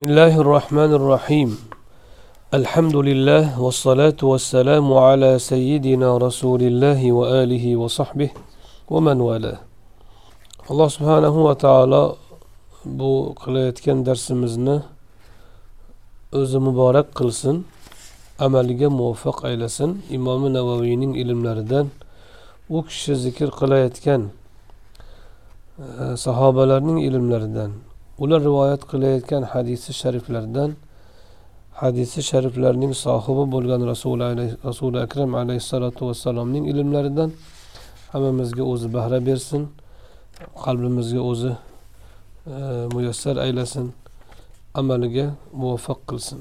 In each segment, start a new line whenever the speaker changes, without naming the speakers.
بسم الله الرحمن الرحيم الحمد لله والصلاة والسلام على سيدنا رسول الله وآله وصحبه ومن والاه alloh subhanahu va taolo bu qilayotgan darsimizni o'zi muborak qilsin amaliga muvaffaq aylasin imomi navoiyning ilmlaridan u kishi zikr qilayotgan e, sahobalarning ilmlaridan ular rivoyat qilayotgan hadisi shariflardan hadisi shariflarning sohibi bo'lgan rasuli rasuli akram alayhissalotu vassalomning ilmlaridan hammamizga o'zi bahra bersin qalbimizga o'zi e, muyassar aylasin amaliga muvaffaq qilsin.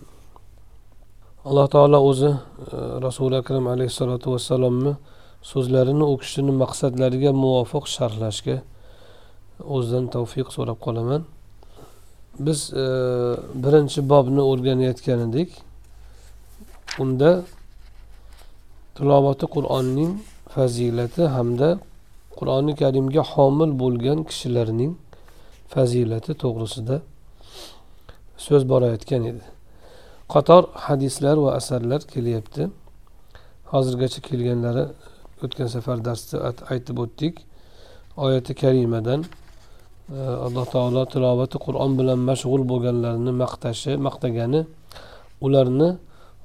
Alloh taolo o'zi e, rasuli akram alayhissalotu vassalomni so'zlarini u kishini maqsadlariga muvofiq sharhlashga o'zidan tavfiq so'rab qolaman. Biz e, birinchi bobni o'rganayotgan edik unda tilovati qur'onning fazilati hamda qur'oni karimga homil bo'lgan kishilarning fazilati to'g'risida so'z borayotgan edi. Qator hadislar va asarlar kelyapti. Hozirgacha kelganlari o'tgan safar darsda aytib o'tdik. Oyati karimadan alloh taolo tilovati qur'on bilan mashg'ul bo'lganlarni maqtashi maqtagani ularni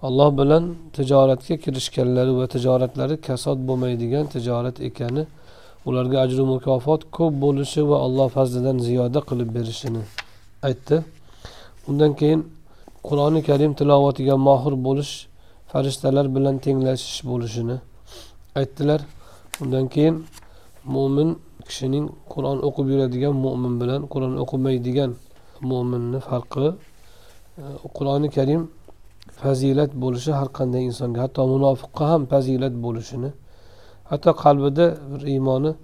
alloh bilan tijoratga kirishganlari va tijoratlari kasod bo'lmaydigan tijorat ekani ularga ajru mukofot ko'p bo'lishi va alloh fazlidan ziyoda qilib berishini aytdi. Undan keyin qur'oni karim tilovatiga mohir bo'lish farishtalar bilan tenglashish bo'lishini aytdilar. Undan keyin mo'min kishining qur'on o'qib yuradigan mo'min bilan qur'on o'qimaydigan mo'minni farqi e, qur'oni karim fazilat bo'lishi har qanday insonga hatto munofiqqa ham fazilat bo'lishini hatto qalbida bir iymoni e,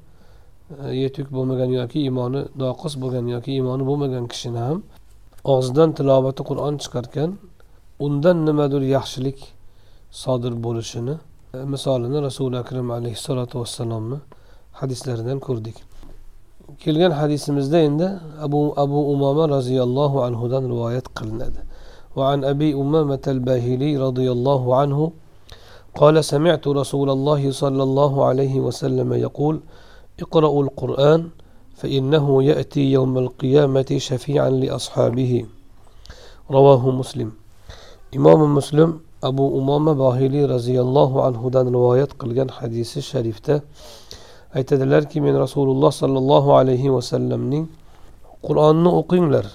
yetuk bo'lmagan yoki iymoni noqis bo'lgan yoki iymoni bo'lmagan kishini ham og'zidan tilovati qur'on chiqarkan undan nimadir yaxshilik sodir bo'lishini e, misolini rasuli akram alayhissalotu vassalomni hadislaridan ko'rdik. Kelgan hadisimizda endi abu abu umoma roziyallohu anhudan rivoyat qilinadi. وعن أبي أمامة الباهلي رضي الله عنه قال سمعت رسول الله صلى الله عليه وسلم يقول اقرأوا القرآن فإنه يأتي يوم القيامة شفيعا لأصحابه رواه مسلم إمام مسلم باهلي رضي الله عنه دان رواية قلقان حديث الشريفته aytadilarki men rasululloh sollallohu alayhi vasallamning qur'onni o'qinglar.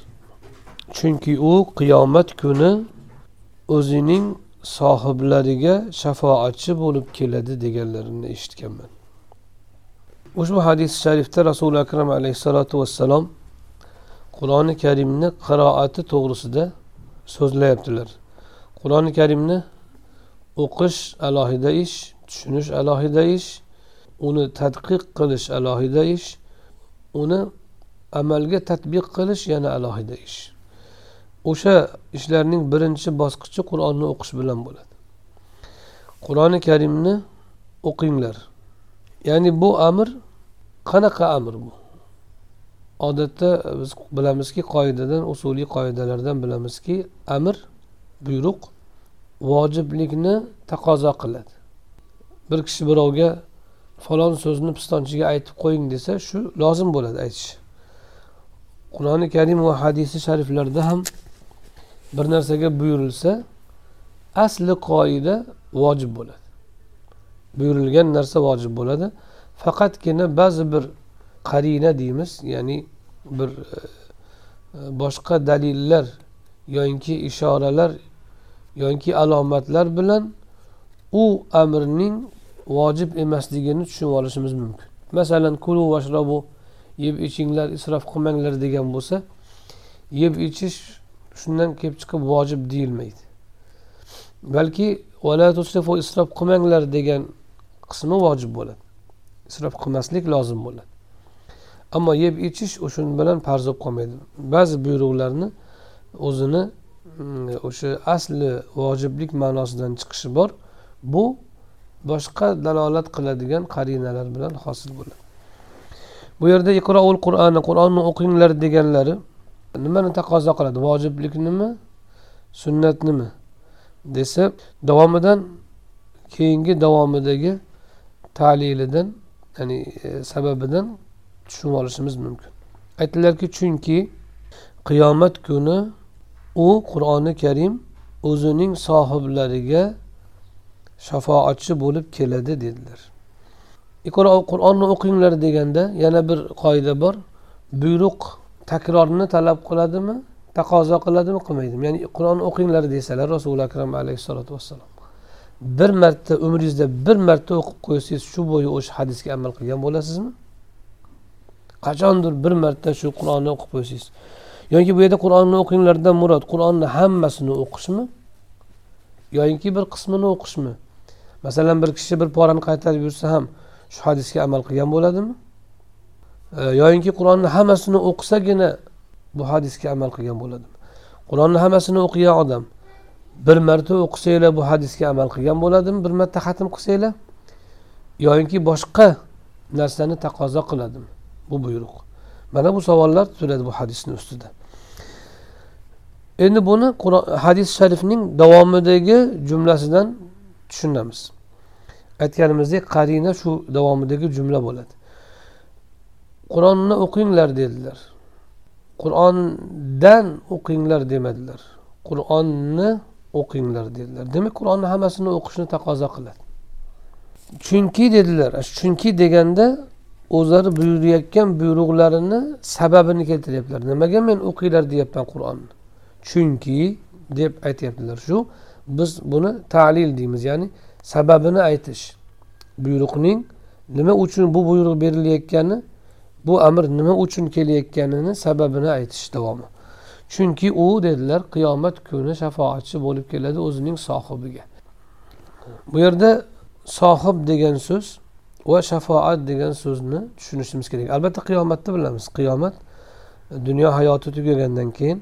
Chunki u qiyomat kuni o'zining sohiblariga shafoatchi bo'lib keladi deganlarini eshitganman. Ushbu hadis sharifda rasuli akram alayhissalotu vassalom qur'oni karimni qiroati to'g'risida so'zlayaptilar. Qur'oni karimni o'qish alohida ish tushunish alohida ish uni tadqiq qilish alohida ish uni amalga tatbiq qilish yana alohida ish. O'sha ishlarning birinchi bosqichi qur'onni o'qish bilan bo'ladi. Qur'oni karimni o'qinglar. Ya'ni bu amr qanaqa amr bu? Odatda biz bilamizki qoidadan usuliy qoidalardan bilamizki amr buyruq vojiblikni taqozo qiladi. Bir kishi birovga falon so'zni pistonchiga aytib qo'ying desa shu lozim bo'ladi aytish. Qur'oni karim va hadisi shariflarda ham bir narsaga buyurilsa asli qoida vojib bo'ladi. Buyurilgan narsa vojib bo'ladi. Faqatgina ba'zi bir qarina deymiz ya'ni bir e, e, boshqa dalillar yoki ishoralar yoki alomatlar bilan u amrning vojib emasligini tushunib olishimiz mumkin. Masalan kulu vashrabu yeb ichinglar isrof qilmanglar degan bo'lsa yeb ichish shundan kelib chiqib vojib deyilmaydi. Balki vala tusrifu isrof qilmanglar degan qismi vojib bo'ladi. Isrof qilmaslik lozim bo'ladi. Ammo yeb ichish o'sha bilan farz bo'lib qolmaydi. Ba'zi buyruqlarni o'zini mm, o'sha asli vojiblik ma'nosidan chiqishi bor. Bu boshqa dalolat qiladigan qarinalar bilan hosil bo'ladi. Bu yerda iqroul qur'oni qur'onni o'qinglar deganlari nimani taqozo qiladi? Vojibliknimi? Sunnatnimi? desa davomidan keyingi davomidagi talilidan ya'ni e, sababidan tushunib olishimiz mumkin. Aytdilarki chunki qiyomat kuni u qur'oni karim o'zining sohiblariga shafoatchi bo'lib keladi dedilar. Qur'onni o'qinglar deganda yana bir qoida bor. Buyruq takrorni talab qiladimi taqozo qiladimi qilmaydimi ya'ni qur'onni o'qinglar desalar rasuli akram alayhissalotu vassalom. Bir marta umringizda bir marta o'qib qo'ysangiz shu bo'yi o'sha hadisga amal qilgan bo'lasizmi? Qachondir bir marta shu qur'onni o'qib qo'ysangiz. Yoki bu yerda qur'onni o'qinglardan murod qur'onni hammasini o'qishmi? Yoyinki bir qismini o'qishmi? Masalan bir kishi bir porani qaytarib yursa ham shu hadisga amal qilgan bo'ladimi? E, yoyinki qur'onni hammasini o'qisagina bu hadisga amal qilgan bo'ladimi? Qur'onni hammasini o'qigan odam bir marta o'qisanglar bu hadisga amal qilgan bo'ladimi? Bir marta xatm qilsanglar yoyinki boshqa narsani taqozo qiladimi? Bu buyruq. Mana bu savollar turadi bu hadisni ustida. Endi buni hadis sharifning davomidagi jumlasidan tushunamiz. Aytganimizdek qarina shu davomidagi jumla bo'ladi. Qur'onni o'qinglar dedilar. Qur'ondan o'qinglar demadilar. Qur'onni o'qinglar dedilar. Demak qur'onni hammasini o'qishni taqozo qiladi. Chunki dedilar chunki deganda o'zlari buyurayotgan buyruqlarini sababini keltiryaptilar. Nimaga men o'qinglar deyapman qur'onni? Chunki deb aytyaptilar shu. Biz buni talil deymiz. Ya'ni sababini aytish. Buyruqning nima uchun bu buyruq berilayotgani bu amr nima uchun kelayotganini sababini aytish davomi. Chunki u dedilar qiyomat kuni shafoatchi bo'lib keladi o'zining sohibiga. Bu yerda sohib degan so'z va shafoat degan so'zni tushunishimiz kerak. Albatta qiyomatni bilamiz. Qiyomat dunyo hayoti tugagandan keyin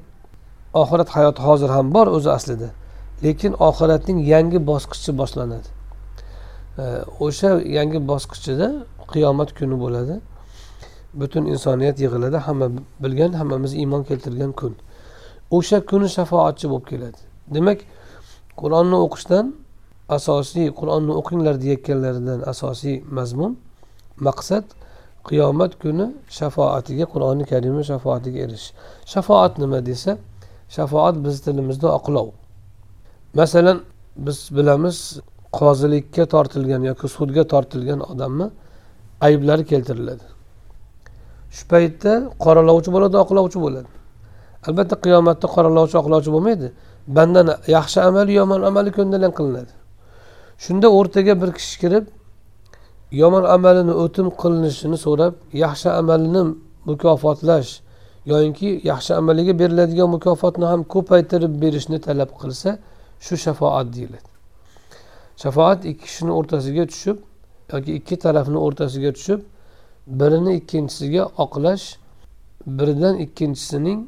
oxirat hayoti hozir ham bor o'zi aslida. Lekin oxiratning yangi bosqichi boshlanadi. O'sha yangi bosqichida qiyomat kuni bo'ladi. Butun insoniyat yig'iladi hamma bilgan hammamiz iymon keltirgan kun. O'sha kuni shafoatchi bo'lib keladi. Demak qur'onni o'qishdan asosiy qur'onni o'qinglar deyayotganlaridan asosiy mazmun maqsad qiyomat kuni shafoatiga qur'oni karimni shafoatiga erishish shafoat nima desa shafoat biz tilimizda oqlov. Masalan biz bilamiz qozilikka tortilgan yoki sudga tortilgan odamni ayblari keltiriladi. Shu paytda qoralovchi bo'ladi oqlovchi bo'ladi. Albatta qiyomatda qoralovchi oqlovchi bo'lmaydi. Bandani yaxshi amali yomon amali ko'ndalang qilinadi. Shunda o'rtaga bir kishi kirib yomon amalini o'tim qilinishini so'rab yaxshi amalini mukofotlash yoyinki yaxshi amaliga beriladigan mukofotni ham ko'paytirib berishni talab qilsa shu shafoat deyiladi. Shafoat ikki kishini o'rtasiga tushib yoki ikki tarafni o'rtasiga tushib birini ikkinchisiga oqlash biridan ikkinchisining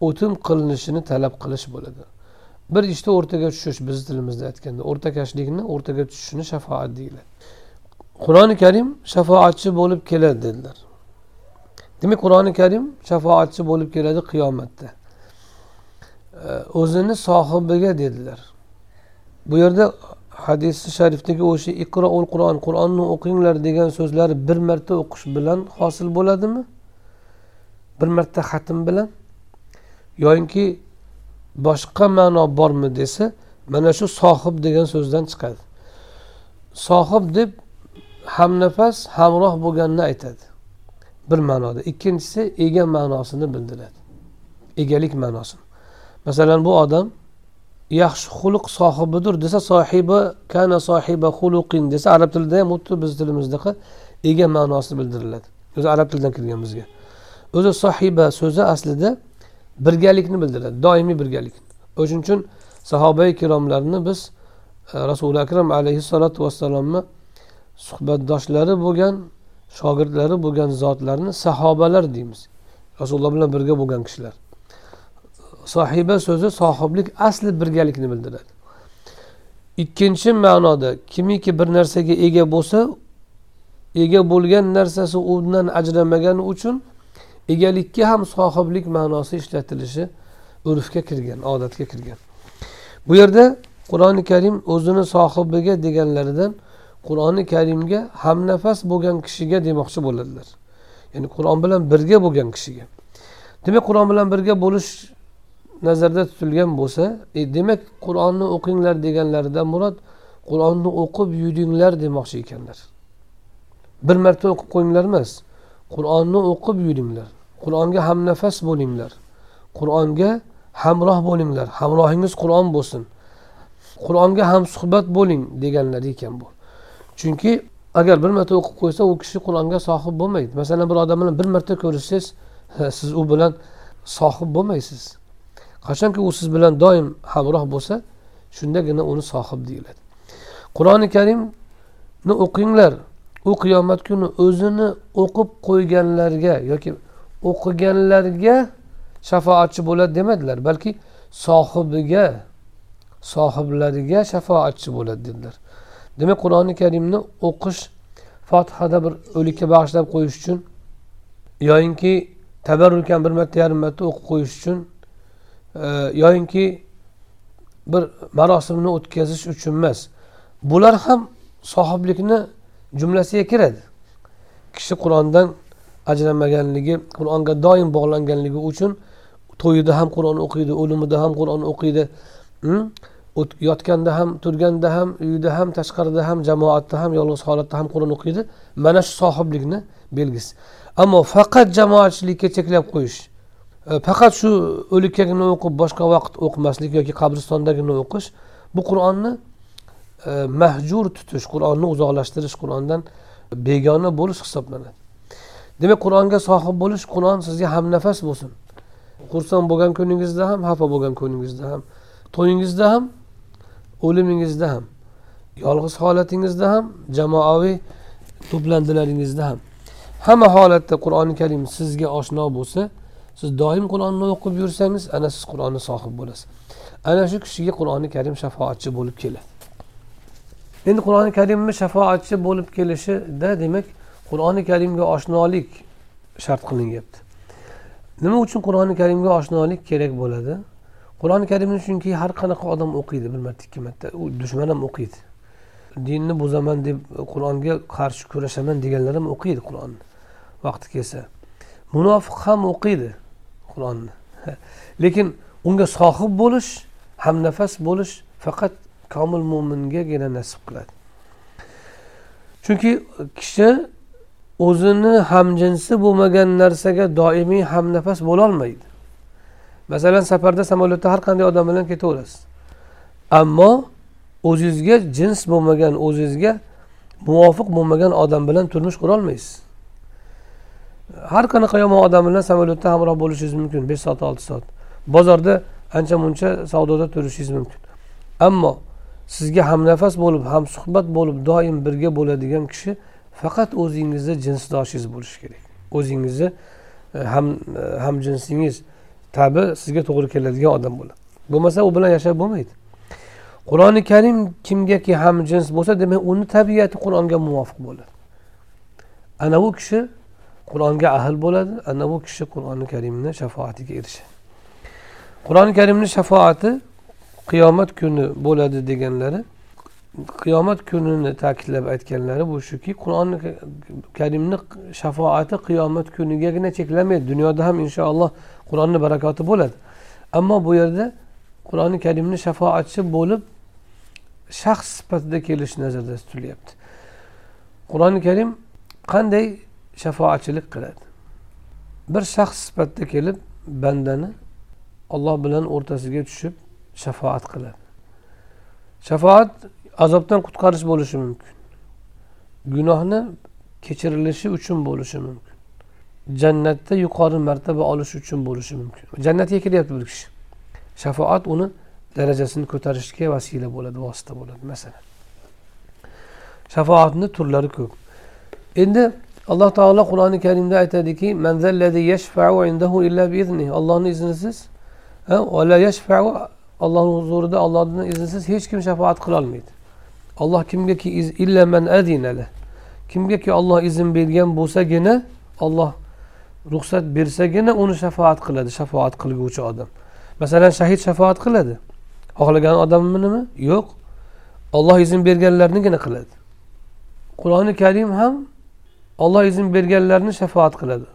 o'tin qilinishini talab qilish bo'ladi. Bir ishda o'rtaga tushish bizni tilimizda aytganda o'rtakashlikni o'rtaga tushishini shafoat deyiladi. Qur'oni karim shafoatchi bo'lib keladi dedilar. Demak qur'oni karim shafoatchi bo'lib keladi qiyomatda. O'zini sohibiga dedilar. Bu yerda hadisi sharifdagi o'sha iqroul qur'on qur'onni o'qinglar degan so'zlar bir marta o'qish bilan hosil bo'ladimi? Bir marta xatm bilan? Yoyinki boshqa ma'no bormi desa mana shu sohib degan so'zdan chiqadi. Sohib deb hamnafas hamroh bo'lganini aytadi. Bir ma'noda. Ikkinchisi ega ma'nosini bildiradi. Egalik ma'nosini masalan bu odam yaxshi xulq sohibidir desa sohibi kana sohiba xuluqin desa arab tilida ham xuddi biz tilimizdaqa ega ma'nosi bildiriladi. O'zi arab tilidan kirgan bizga. O'zi sohiba so'zi aslida birgalikni bildiradi doimiy birgalik o'shuning uchun sahoba ikromlarni biz e, rasuli akram alayhissalotu vassalomni suhbatdoshlari bo'lgan shogirdlari bo'lgan zotlarni sahobalar deymiz. Rasululloh bilan birga bo'lgan kishilar. Sohiba so'zi sohiblik asli birgalikni bildiradi. Ikkinchi ma'noda kimiki bir narsaga ega bo'lsa ega bo'lgan narsasi undan ajramagani uchun egalikka ham sohiblik ma'nosi ishlatilishi urfga kirgan odatga kirgan. Bu yerda qur'oni karim o'zini sohibiga deganlaridan qur'oni karimga hamnafas bo'lgan kishiga demoqchi bo'ladilar. Ya'ni qur'on bilan birga bo'lgan kishiga. Demak qur'on bilan birga bo'lish nazarda tutilgan bo'lsa e, demak qur'onni o'qinglar deganlaridan murod qur'onni o'qib yuringlar demoqchi ekanlar. Bir marta o'qib qo'yinglar emas qur'onni o'qib yuringlar. Qur'onga hamnafas bo'linglar. Qur'onga hamroh bo'linglar. Hamrohingiz qur'on bo'lsin. Qur'onga ham suhbat bo'ling deganlari ekan bu. Chunki agar bir marta o'qib qo'ysa u kishi qur'onga sohib bo'lmaydi. Masalan bir odam bilan bir marta ko'rishsangiz siz u bilan sohib bo'lmaysiz. Qachonki u siz bilan doim hamroh bo'lsa shundagina uni sohib deyiladi. Qur'oni karimni o'qinglar. U qiyomat kuni o'zini o'qib qo'yganlarga yoki o'qiganlarga shafoatchi bo'ladi demadilar balki sohibiga sohiblariga shafoatchi bo'ladi dedilar. Demak qur'oni karimni o'qish fotihada bir o'likka bag'ishlab qo'yish uchun yoyinki tabarrukan bir marta yarim marta o'qib qo'yish uchun yoyinki bir marosimni o'tkazish uchun emas. Bular ham sohiblikni jumlasiga kiradi. Kishi qur'ondan ajramaganligi qur'onga doim bog'langanligi uchun to'yida ham qur'on o'qiydi o'limida ham qur'on o'qiydi hm? yotganda ham turganda ham uyida ham tashqarida ham jamoatda ham yolg'iz holatda ham qur'on o'qiydi. Mana shu sohiblikni belgisi. Ammo faqat jamoatchilikka cheklab qo'yish faqat shu o'likkagina o'qib boshqa vaqt o'qimaslik yoki qabristondagina o'qish bu qur'onni e, mahjur tutish qur'onni uzoqlashtirish qur'ondan begona bo'lish hisoblanadi. Demak qur'onga sohib bo'lish qur'on sizga hamnafas bo'lsin. Xursand bo'lgan kuningizda ham xafa bo'lgan kuningizda ham to'yingizda ham o'limingizda ham yolg'iz holatingizda ham jamoaviy to'plandilaringizda ham. Hamma holatda qur'oni karim sizga oshno bo'lsa siz doim qur'onni o'qib yursangiz ana siz qur'onni sohib bo'lasiz. Ana shu kishiga qur'oni karim shafoatchi bo'lib keladi. Endi qur'oni karimni shafoatchi bo'lib kelishida demak qur'oni karimga oshnolik shart qilinyapti. Nima uchun qur'oni karimga oshnolik kerak bo'ladi? Qur'oni karimni chunki har qanaqa odam o'qiydi bir marta ikki marta u dushman ham o'qiydi. Dinni buzaman deb qur'onga qarshi kurashaman deganlar ham o'qiydi qur'onni vaqti kelsa. Munofiq ham o'qiydi. Qur'onni lekin unga sohib bo'lish hamnafas bo'lish faqat komil mo'mingagina nasib qiladi. Chunki kishi o'zini hamjinsi bo'lmagan narsaga doimiy hamnafas bo'lolmaydi. Masalan safarda samolyotda har qanday odam bilan ketaverasiz. Ammo o'zingizga jins bo'lmagan o'zingizga muvofiq bo'lmagan odam bilan turmush qurolmaysiz. Har qanaqa yomon odam bilan samolyotda hamroh bo'lishingiz mumkin. besh soat olti soat. Bozorda ancha muncha savdoda turishingiz mumkin. Ammo sizga hamnafas bo'lib hamsuhbat bo'lib doim birga bo'ladigan kishi faqat o'zingizni jinsdoshingiz bo'lishi kerak. O'zingizni e, ham hamjinsingiz ham jinsingiz tabi sizga to'g'ri keladigan odam bo'ladi. Bo'lmasa u bilan yashab bo'lmaydi. Qur'oni karim kimgaki ham jins bo'lsa demak uni tabiati qur'onga muvofiq bo'ladi. Ana u kishi qur'onga ahl bo'ladi ana bu kishi qur'oni karimni shafoatiga erishadi. Qur'oni karimni shafoati qiyomat kuni bo'ladi deganlari qiyomat kunini ta'kidlab aytganlari bu shuki qur'oni karimni shafoati qiyomat kunigagina cheklanmaydi dunyoda ham inshaalloh qur'onni barakoti bo'ladi. Ammo bu yerda qur'oni karimni shafoatchi bo'lib shaxs sifatida kelishi nazarda tutilyapti. Qur'oni karim qanday shafoatchilik qiladi. Bir shaxs sifatida kelib bandani olloh bilan o'rtasiga tushib shafoat qiladi. Shafoat azobdan qutqarish bo'lishi mumkin. Gunohni kechirilishi uchun bo'lishi mumkin. Jannatda yuqori martaba olish uchun bo'lishi mumkin. Jannatga kiryapti bir kishi. Shafoat uni darajasini ko'tarishga vasila bo'ladi vosita bo'ladi masalan. Shafoatni turlari ko'p. Endi alloh taolo qur'oni karimda aytadiki ollohni iznisiz ollohni huzurida ollohni iznisiz hech kim shafoat qilolmaydi olloh kimgaki illa man adinala kimgaki olloh izn bergan bo'lsagina olloh ruxsat bersagina uni shafoat qiladi shafoat qilguvchi odam masalan shahid shafoat qiladi xohlagan odamminimi yo'q olloh izn berganlarnigina qiladi qur'oni karim ham olloh izn berganlarni shafoat qiladi.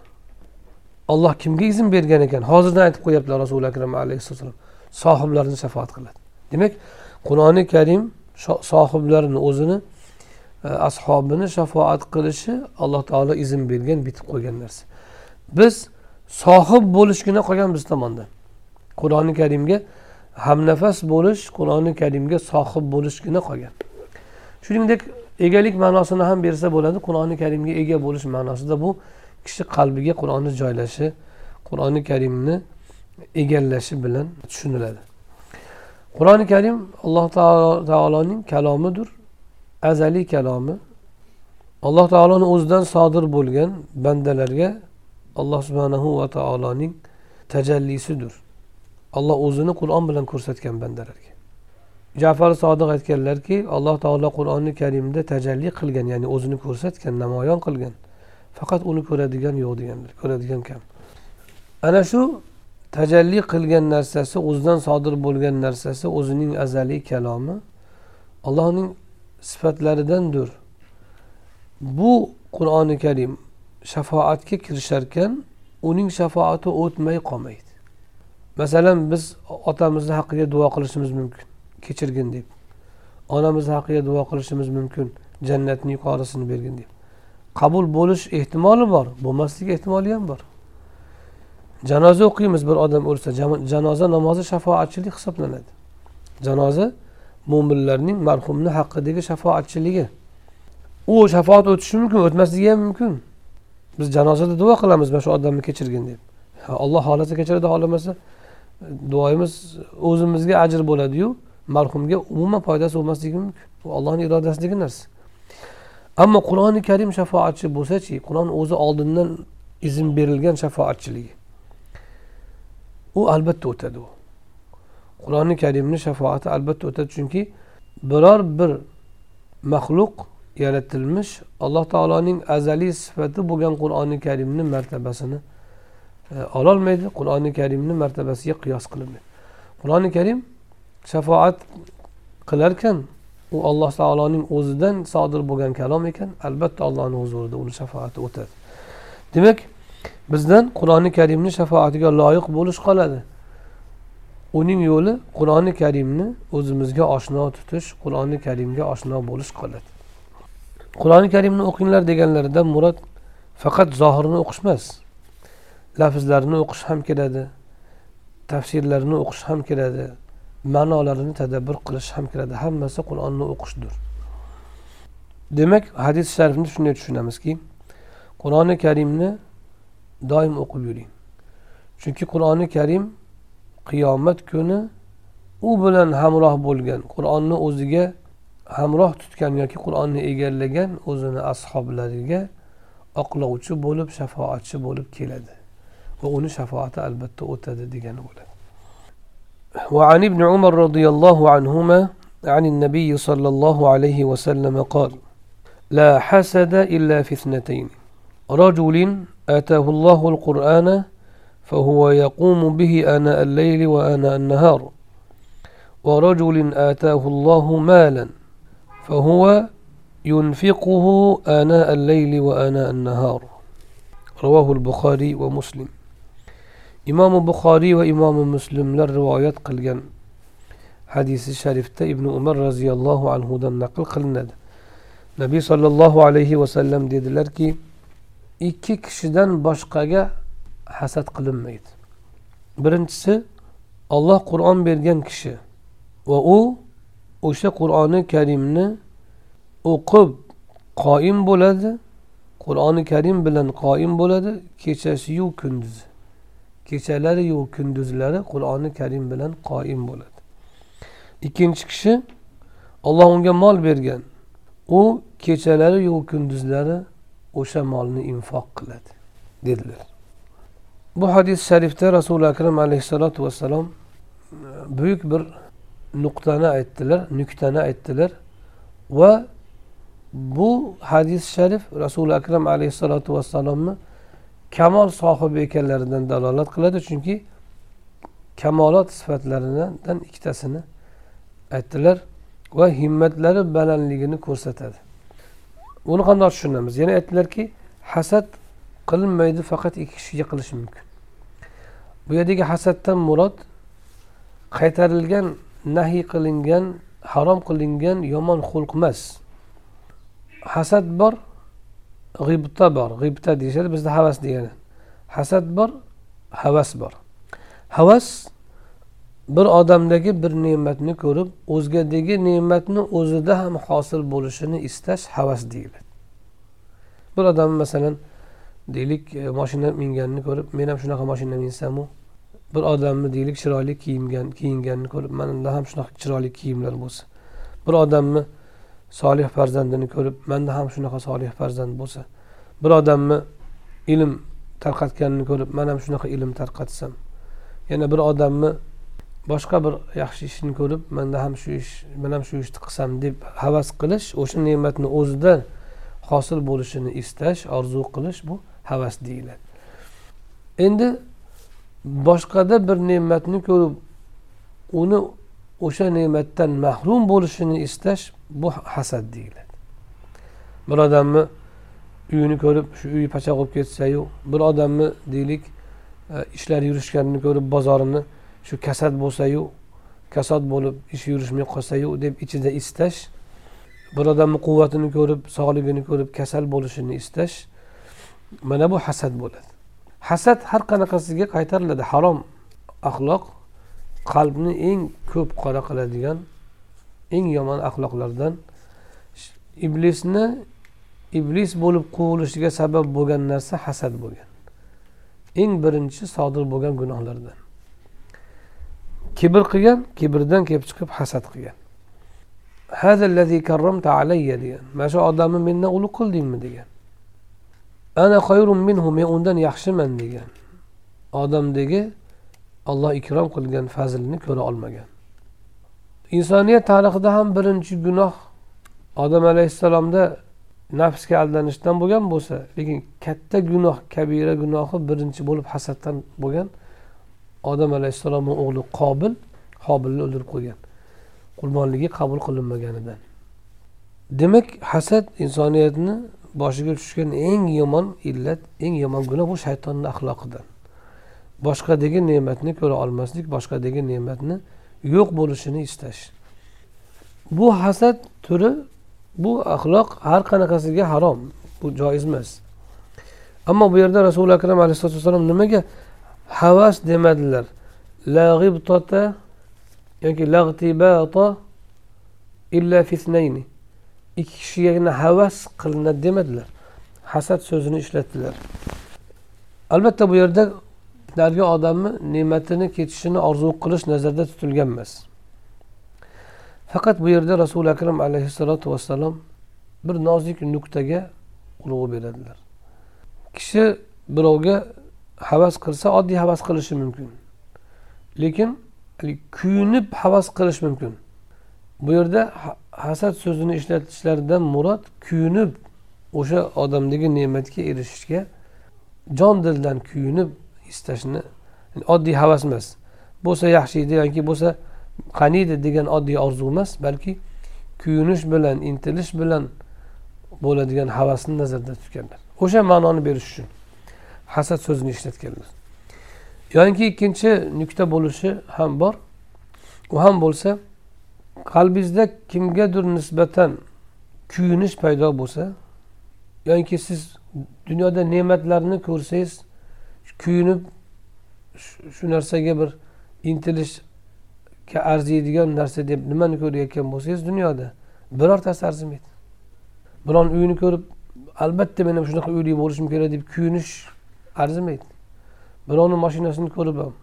Olloh kimga izn bergan ekan? Hozirdan aytib qo'yaptilar rasuli akram alayhissalom. Sohiblarini shafoat qiladi. Demak qur'oni karim sohiblarini o'zini e, ashobini shafoat qilishi alloh taolo izn bergan bitib qo'ygan narsa. Biz sohib bo'lishgina qolgan biz tomondan qur'oni karimga hamnafas bo'lish qur'oni karimga sohib bo'lishgina qolgan. Shuningdek egalik ma'nosini ham bersa bo'ladi qur'oni karimga ega bo'lish ma'nosida bu kishi qalbiga qur'onni joylashi qur'oni karimni egallashi bilan tushuniladi. Qur'oni karim alloh taoloning kalomidir azaliy kalomi. Alloh taoloni o'zidan sodir bo'lgan bandalarga alloh subhanahu va taoloning tajallisidir. Alloh o'zini qur'on bilan ko'rsatgan bandalarga. Jafar sodiq aytganlarki alloh taolo qur'oni karimda tajalli qilgan ya'ni o'zini ko'rsatgan namoyon qilgan. Faqat uni ko'radigan yo'q deganlar ko'radigan kam. Ana shu tajalli qilgan narsasi o'zidan sodir bo'lgan narsasi o'zining azaliy kalomi allohning sifatlaridandir. Bu qur'oni karim shafoatga kirisharkan uning shafoati o'tmay qolmaydi. Masalan biz otamizni haqqiga duo qilishimiz mumkin. Kechirgin deb. Onamiz haqiga duo qilishimiz mumkin. Jannatni yuqorisini bergin deb. Qabul bo'lish ehtimoli bor bo'lmasligi ehtimoli ham bor. Janoza o'qiymiz bir odam o'lsa janoza namozi shafoatchilik hisoblanadi. Janoza mo'minlarning marhumni haqidagi shafoatchiligi. U shafoat o'tishi mumkin o'tmasligi ham mumkin. Biz janozada duo qilamiz mana shu odamni kechirgin deb. Alloh xohlasa kechiradi xohlamasa duoyimiz o'zimizga ajr bo'ladiyu. Marhumga umuman foydasi bo'lmasligi mumkin. Bu allohni irodasidagi narsa. Ammo qur'oni karim shafoatchi bo'lsachi qur'on o'zi oldindan izn berilgan shafoatchiligi. U albatta o'tadi u. Qur'oni karimni shafoati albatta o'tadi chunki biror bir maxluq yaratilmish alloh taoloning azaliy sifati bo'lgan qur'oni karimni martabasini e, ololmaydi. Qur'oni karimni martabasiga qiyos qilinmaydi. Qur'oni karim shafoat qilarkan u alloh taoloning o'zidan sodir bo'lgan kalom ekan albatta allohni huzurida uni shafoati o'tadi. Demak bizdan qur'oni karimni shafoatiga loyiq bo'lish qoladi. Uning yo'li qur'oni karimni o'zimizga oshno tutish qur'oni karimga oshno bo'lish qoladi. Qur'oni karimni o'qinglar deganlaridan murod faqat zohirini o'qish emas lafzlarini o'qish ham keladi tafsirlarini o'qish ham keladi ma'nolarini tadabbur qilish ham kiradi. Hammasi qur'onni o'qishdir. Demak hadis sharifni shunday tushunamizki qur'oni karimni doim o'qib yuring. Chunki qur'oni karim qiyomat kuni u bilan hamroh bo'lgan qur'onni o'ziga hamroh tutgan yoki qur'onni egallagan o'zini ashoblariga oqlovchi bo'lib shafoatchi bo'lib keladi. Va uni shafoati albatta o'tadi degani bo'ladi. وعن ابن عمر رضي الله عنهما عن النبي صلى الله عليه وسلم قال لا حسد إلا في اثنتين. رجل آتاه الله القرآن فهو يقوم به آناء الليل وآناء النهار. ورجل آتاه الله مالا فهو ينفقه آناء الليل وآناء النهار. رواه البخاري ومسلم. Imomi buxoriy va imomi muslimlar rivoyat qilgan hadisi sharifda ibn umar roziyallohu anhudan naql qilinadi. Nabiy sollallohu alayhi vasallam dedilarki ikki kishidan boshqaga hasad qilinmaydi. Birinchisi olloh qur'on bergan kishi va u o'sha qur'oni karimni o'qib qoim bo'ladi qur'oni karim bilan qoim bo'ladi kechasiyu kunduzi kechalariyu kunduzlari qur'oni karim bilan qoim bo'ladi. Ikkinchi kishi olloh unga mol bergan. U kechalariyu kunduzlari o'sha molni infoq qiladi dedilar. Bu hadis sharifda rasuli akram alayhissalotu vassalom e, buyuk bir nuqtani aytdilar nuktani aytdilar va bu hadis sharif rasuli akram alayhissalotu vassalomni kamol sohibi ekanlaridan dalolat qiladi. Chunki kamolot sifatlaridan ikkitasini aytdilar va himmatlari balandligini ko'rsatadi. Buni qandoq tushunamiz? Yana aytdilarki hasad qilinmaydi faqat ikki kishiga qilish mumkin. Bu yerdagi hasaddan murod qaytarilgan nahiy qilingan harom qilingan yomon xulq emas. Hasad bor g'ibta bor. G'ibta deyishadi bizda havas degani. Hasad bor havas bor. Havas bir odamdagi bir ne'matni ko'rib o'zgadagi ne'matni o'zida ham hosil bo'lishini istash havas deyiladi. Bir odam masalan deylik e, moshina minganini ko'rib men ham shunaqa moshina minsamu. Bir odamni deylik chiroyli kiyingan kiyinganini ko'rib manda ham shunaqa chiroyli kiyimlar bo'lsa bir odamni solih farzandini ko'rib manda ham shunaqa solih farzand bo'lsa bir odamni ilm tarqatganini ko'rib man ham shunaqa ilm tarqatsam yana bir odamni boshqa bir yaxshi ishini ko'rib manda ham shu ish man ham shu ishni qilsam deb havas qilish o'sha ne'matni o'zida hosil bo'lishini istash orzu qilish bu havas deyiladi. Endi boshqada bir ne'matni ko'rib uni o'sha ne'matdan mahrum bo'lishini istash bu hasad deyiladi. Bir odamni uyini ko'rib shu uyi pacha bo'lib ketsayu bir odamni deylik e, ishlari ishlar yurishganini ko'rib bozorini shu kasad bo'lsayu kasod bo'lib ish yurishmay qolsayu deb ichida istash bir odamni quvvatini ko'rib sog'ligini ko'rib kasal bo'lishini istash mana bu hasad bo'ladi. Hasad har qanaqasiga qaytariladi. Harom axloq qalbni eng ko'p qora qiladigan eng yomon axloqlardan iblisni iblis bo'lib quvilishiga sabab bo'lgan narsa hasad bo'lgan. Eng birinchi sodir bo'lgan gunohlardan. Kibr qilgan kibrdan kelib chiqib hasad qilgan. Degan. Mana shu odamni mendan ulug' qildingmi? degan. Ana minhu men undan yaxshiman degan. Odamdagi olloh ikrom qilgan fazlini ko'ra olmagan. Insoniyat tarixida ham birinchi gunoh odam alayhissalomda nafsga aldanishdan bo'lgan bo'lsa lekin katta gunoh kabira gunohi birinchi bo'lib hasaddan bo'lgan odam alayhissalomni o'g'li qobil qobilni o'ldirib qo'ygan. Qurbonligi qabul qilinmaganidan. Demak hasad insoniyatni boshiga tushgan eng yomon illat eng yomon gunoh bu shaytonni axloqidan. Boshqadagi ne'matni ko'ra olmaslik boshqadagi ne'matni yo'q bo'lishini istash. Bu hasad turi bu axloq har qanaqasiga harom bu joiz emas. Ammo bu yerda rasuli akram alayhisalotu vassalom nimaga havas demadilar? Lag'ibtota yoki lag'tibata illa fitnayni ikki kishigagina havas qilinadi demadilar. Hasad so'zini ishlatdilar. Albatta bu yerda narigi odamni ne'matini ketishini orzu qilish nazarda tutilgan emas faqat bu yerda rasuli akram alayhissalotu vassalom bir nozik nuqtaga urg'u beradilar. Kishi birovga havas qilsa oddiy havas qilishi mumkin. Lekin kuyunib havas qilish mumkin. Bu yerda hasad so'zini ishlatishlaridan murod kuyunib o'sha odamdagi ne'matga erishishga jon dildan kuyunib istashni oddiy havas emas. Bo'lsa yaxshi edi yoki bo'lsa qaniydi degan oddiy orzu emas balki kuyunish bilan intilish bilan bo'ladigan havasni nazarda tutganlar o'sha ma'noni berish uchun hasad so'zini ishlatganlar yoinki ikkinchi nuqta bo'lishi ham bor. U ham bo'lsa qalbingizda kimgadir nisbatan kuyunish paydo bo'lsa yoki siz dunyoda ne'matlarni ko'rsangiz kuyunib shu narsaga bir intilishga arziydigan narsa deb nimani ko'rayotgan bo'lsangiz dunyoda birortasi arzimaydi biron uyni ko'rib albatta men ham shunaqa uyli bo'lishim kerak deb kuyinish arzimaydi birovni mashinasini ko'rib ham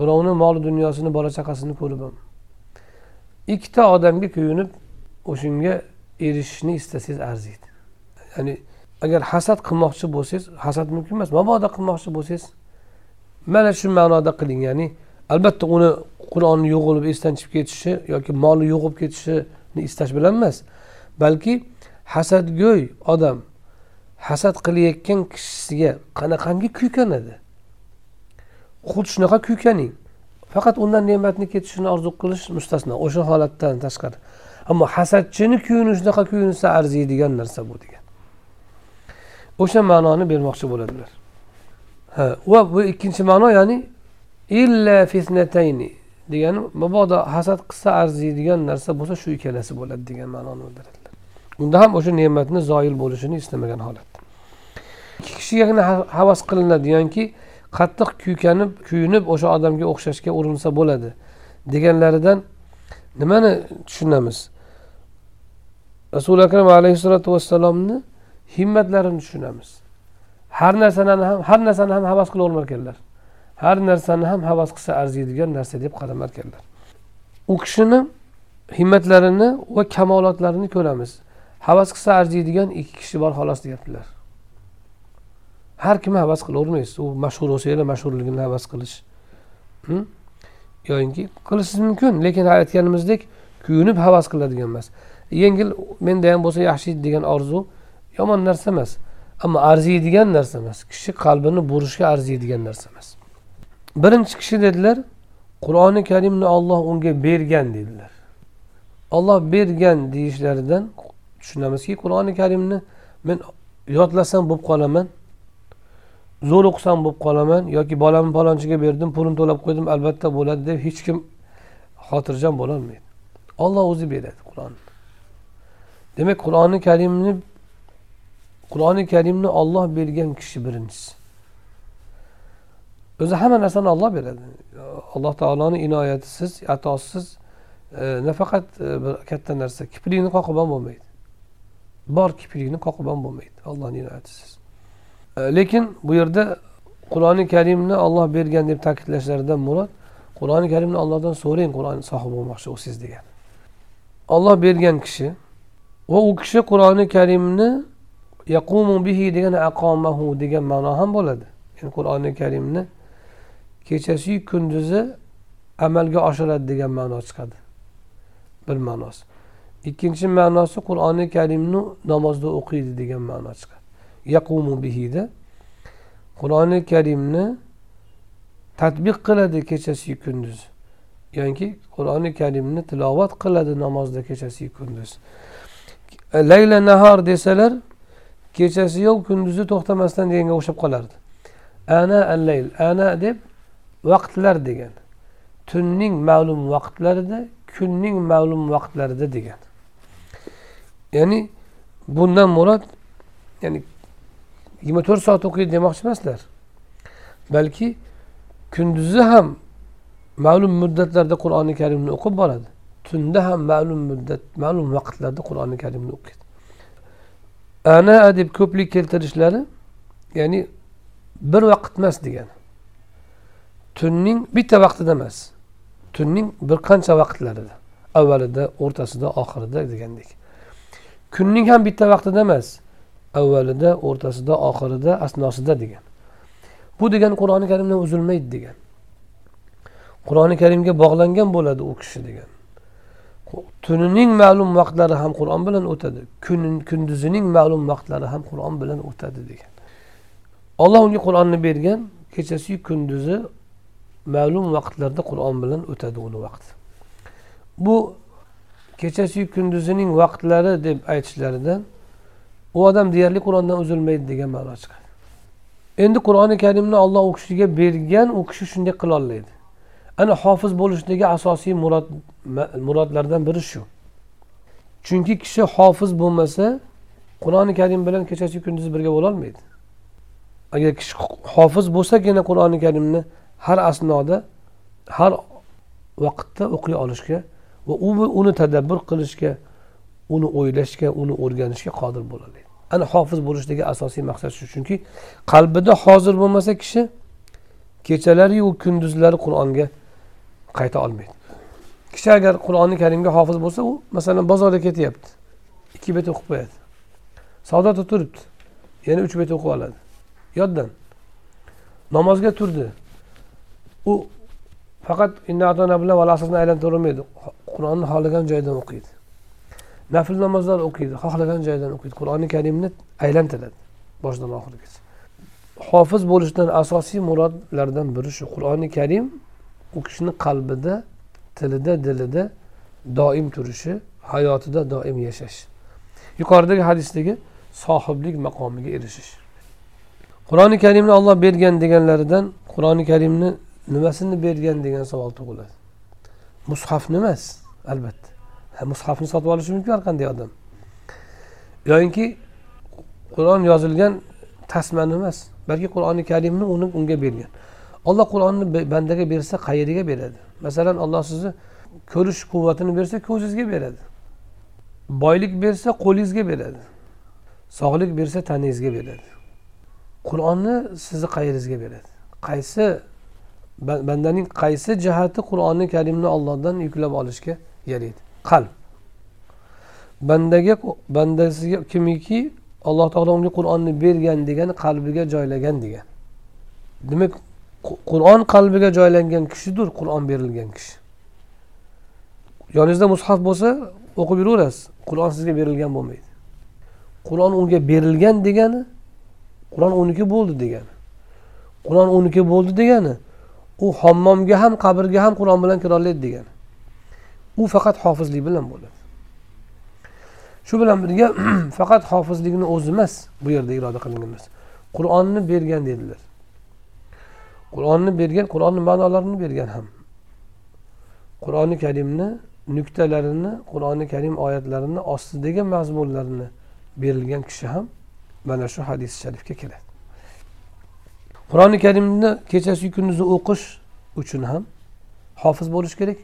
birovni mol dunyosini bola chaqasini ko'rib ham ikkita odamga kuyunib o'shanga erishishni istasangiz arziydi. Ya'ni agar hasad qilmoqchi bo'lsangiz hasad mumkin emas mabodo qilmoqchi bo'lsangiz mana shu ma'noda qiling ya'ni albatta uni qur'onni yo'g'olib esdan chiqib ketishi yoki moli yo'q ketishini istash bilan emas balki hasadgo'y odam hasad qilayotgan kishisiga qanaqangi kuykanadi? Xuddi shunaqa kuykaning faqat undan ne'matni ketishini orzu qilish mustasno o'sha holatdan tashqari. Ammo hasadchini kuyini shunaqa kuyunsa arziydigan narsa bu degan. O'sha ma'noni bermoqchi bo'ladilar. Ha va bu ikkinchi ma'no ya'ni illa fitnatayni degani mabodo hasad qilsa arziydigan narsa bo'lsa shu ikkalasi bo'ladi degan ma'noni bildiradilar. Unda ham o'sha ne'matni zoyil bo'lishini istamagan holat. Ikki kishigagina havas qilinadi yoki qattiq kuykanib kuyunib o'sha odamga o'xshashga urinsa bo'ladi deganlaridan nimani tushunamiz? Rasuli akram alayhissalotu vassalomni himmatlarini tushunamiz. Har narsani ham har narsani ham havas qilavermar ekanlar har narsani ham havas qilsa arziydigan narsa deb qaramar ekanlar u kishini himmatlarini va kamolotlarini ko'ramiz. Havas qilsa arziydigan ikki kishi bor xolos deyaptilar. Har kim havas qilavermaysiz u mashhur bo'lsanglar mashhurligini havas qilish. Yoyinki qilishingiz mumkin lekin aytganimizdek kuyunib havas qiladigan emas. Yengil menda ham bo'lsa yaxshi degan orzu yomon narsa emas. Ammo arziydigan narsa emas. Kishi qalbini burishga arziydigan narsa emas. Birinchi kishi dedilar qur'oni karimni olloh unga bergan dedilar. Olloh bergan deyishlaridan tushunamizki qur'oni karimni men yodlasam bo'lib qolaman zo'r o'qisam bo'lib qolaman yoki bolamni palonchiga berdim pulini to'lab qo'ydim albatta bo'ladi deb hech kim xotirjam bo'lolmaydi. Olloh o'zi beradi qur'onni. Demak qur'oni karimni qur'oni karimni olloh bergan kishi birinchisi. O'zi hamma narsani olloh beradi. Alloh taoloni inoyatisiz atosiz e, nafaqat e, bir katta narsa kiprikni qoqib ham bo'lmaydi. Bor kiprikni qoqib ham bo'lmaydi ollohni inoyatisiz. E, lekin bu yerda qur'oni karimni olloh bergan deb ta'kidlashlaridan murod qur'oni karimni ollohdan so'rang qur'on sohibi bo'lmoqchi bo'lsangiz degan. Olloh bergan kishi va u kishi qur'oni karimni yaqumu bihi degan aqomahu degan ma'no ham bo'ladi. Ya'ni qur'oni karimni kechasiyu kunduzi amalga oshiradi degan ma'no chiqadi. Bir ma'nosi. Ikkinchi ma'nosi qur'oni karimni namozda o'qiydi degan ma'no chiqadi. Yaqumu bihida qur'oni karimni tadbiq qiladi kechasiyu kunduz yoki qur'oni karimni tilovat qiladi namozda kechasiyu kunduz layla nahor desalar kechasi yo'q kunduzi to'xtamasdan deganga o'xshab qolardi. Ana al layl ana deb vaqtlar degan. Tunning ma'lum vaqtlarida kunning ma'lum vaqtlarida degan. Ya'ni bundan murod ya'ni yigirma to'rt soat o'qiydi demoqchi emaslar. Balki kunduzi ham ma'lum muddatlarda qur'oni karimni o'qib boradi. Tunda ham ma'lum muddat ma'lum vaqtlarda qur'oni karimni o'qiydi. Ana deb ko'plik keltirishlari ya'ni bir vaqt emas degani. Tunning bitta vaqtida emas tunning bir qancha vaqtlarida avvalida o'rtasida oxirida degandek. Kunning ham bitta vaqtida emas avvalida o'rtasida oxirida asnosida degan. Bu degani qur'oni karimdan uzilmaydi degan. Qur'oni karimga bog'langan bo'ladi u kishi degan. Tunining ma'lum vaqtlari ham qur'on bilan o'tadi. Kunduzining ma'lum vaqtlari ham qur'on bilan o'tadi degan. Olloh unga qur'onni bergan kechasiyu kunduzi ma'lum vaqtlarda qur'on bilan o'tadi uni vaqti bu kechasiyu kunduzining vaqtlari deb aytishlaridan u odam deyarli qur'ondan uzilmaydi degan ma'no chiqadi. Endi qur'oni karimni olloh u kishiga bergan u kishi shunday qilolmaydi. Ana hofiz bo'lishdagi asosiy murod murodlardan biri shu. Chunki kishi hofiz bo'lmasa qur'oni karim bilan kechasi kunduzi birga bo'lolmaydi. Agar kishi hofiz bo'lsagina qur'oni karimni har asnoda har vaqtda o'qiy olishga va u uni tadabbur qilishga uni o'ylashga uni o'rganishga qodir bo'ladi. Ana hofiz bo'lishdagi asosiy maqsad shu. Chunki qalbida hozir bo'lmasa kishi kechalariyu kunduzlari qur'onga qayta olmaydi. Kishi agar qur'oni karimga hofiz bo'lsa u masalan bozorga ketyapti. Ikki bet o'qib qo'yadi. Savdoda turibdi. Yana uch bet o'qib oladi. Yoddan. Namozga turdi. U faqat bilan valasini aylantiravermaydi qur'onni xohlagan joydan o'qiydi. Nafl namozlar o'qiydi. Xohlagan joydan o'qiydi. Qur'oni karimni aylantiradi boshidan oxirigacha. Hofiz bo'lishdan asosiy murodlardan biri shu. Qur'oni karim u kishini qalbida tilida dilida doim turishi hayotida doim yashash. Yuqoridagi hadisdagi sohiblik maqomiga erishish. Qur'oni karimni olloh bergan deganlaridan qur'oni karimni nimasini bergan degan savol tug'iladi? Mushafni emas albatta. Mushafni sotib olishi mumkin har qanday odam. Yoyinki qur'on yozilgan tasmani emas balki qur'oni karimni uni unga bergan. Olloh qur'onni bandaga bersa qayeriga beradi. Masalan olloh sizni ko'rish quvvatini bersa ko'zingizga beradi. Boylik bersa qo'lingizga beradi. Sog'lik bersa tanangizga beradi. Qur'onni sizni qayeringizga beradi? Qaysi bandaning qaysi jihati qur'oni karimni ollohdan yuklab olishga yaraydi? Qalb. Bandaga bandasiga kimiki alloh taolo unga qur'onni bergan degani qalbiga joylagan degan. Demak qur'on qalbiga joylangan kishidir qur'on berilgan kishi. Yoningizda mushaf bo'lsa o'qib yuraverasiz. Qur'on sizga berilgan bo'lmaydi. Qur'on unga berilgan degani qur'on uniki bo'ldi degani. Qur'on uniki bo'ldi degani u hammomga ham qabrga ham qur'on bilan kirolaydi degani. U faqat hofizlik bilan bo'ladi. Shu bilan birga faqat hofizlikni o'zi emas bu yerda iroda qilingan narsa qur'onni bergan dedilar. Qur'onni bergan qur'onni ma'nolarini bergan ham. Qur'oni karimni nuktalarini qur'oni karim oyatlarini ostidagi mazmunlarini berilgan kishi ham mana shu hadis sharifga kiradi qur'oni karimni kechasi kunduzi o'qish uchun ham hofiz bo'lish kerak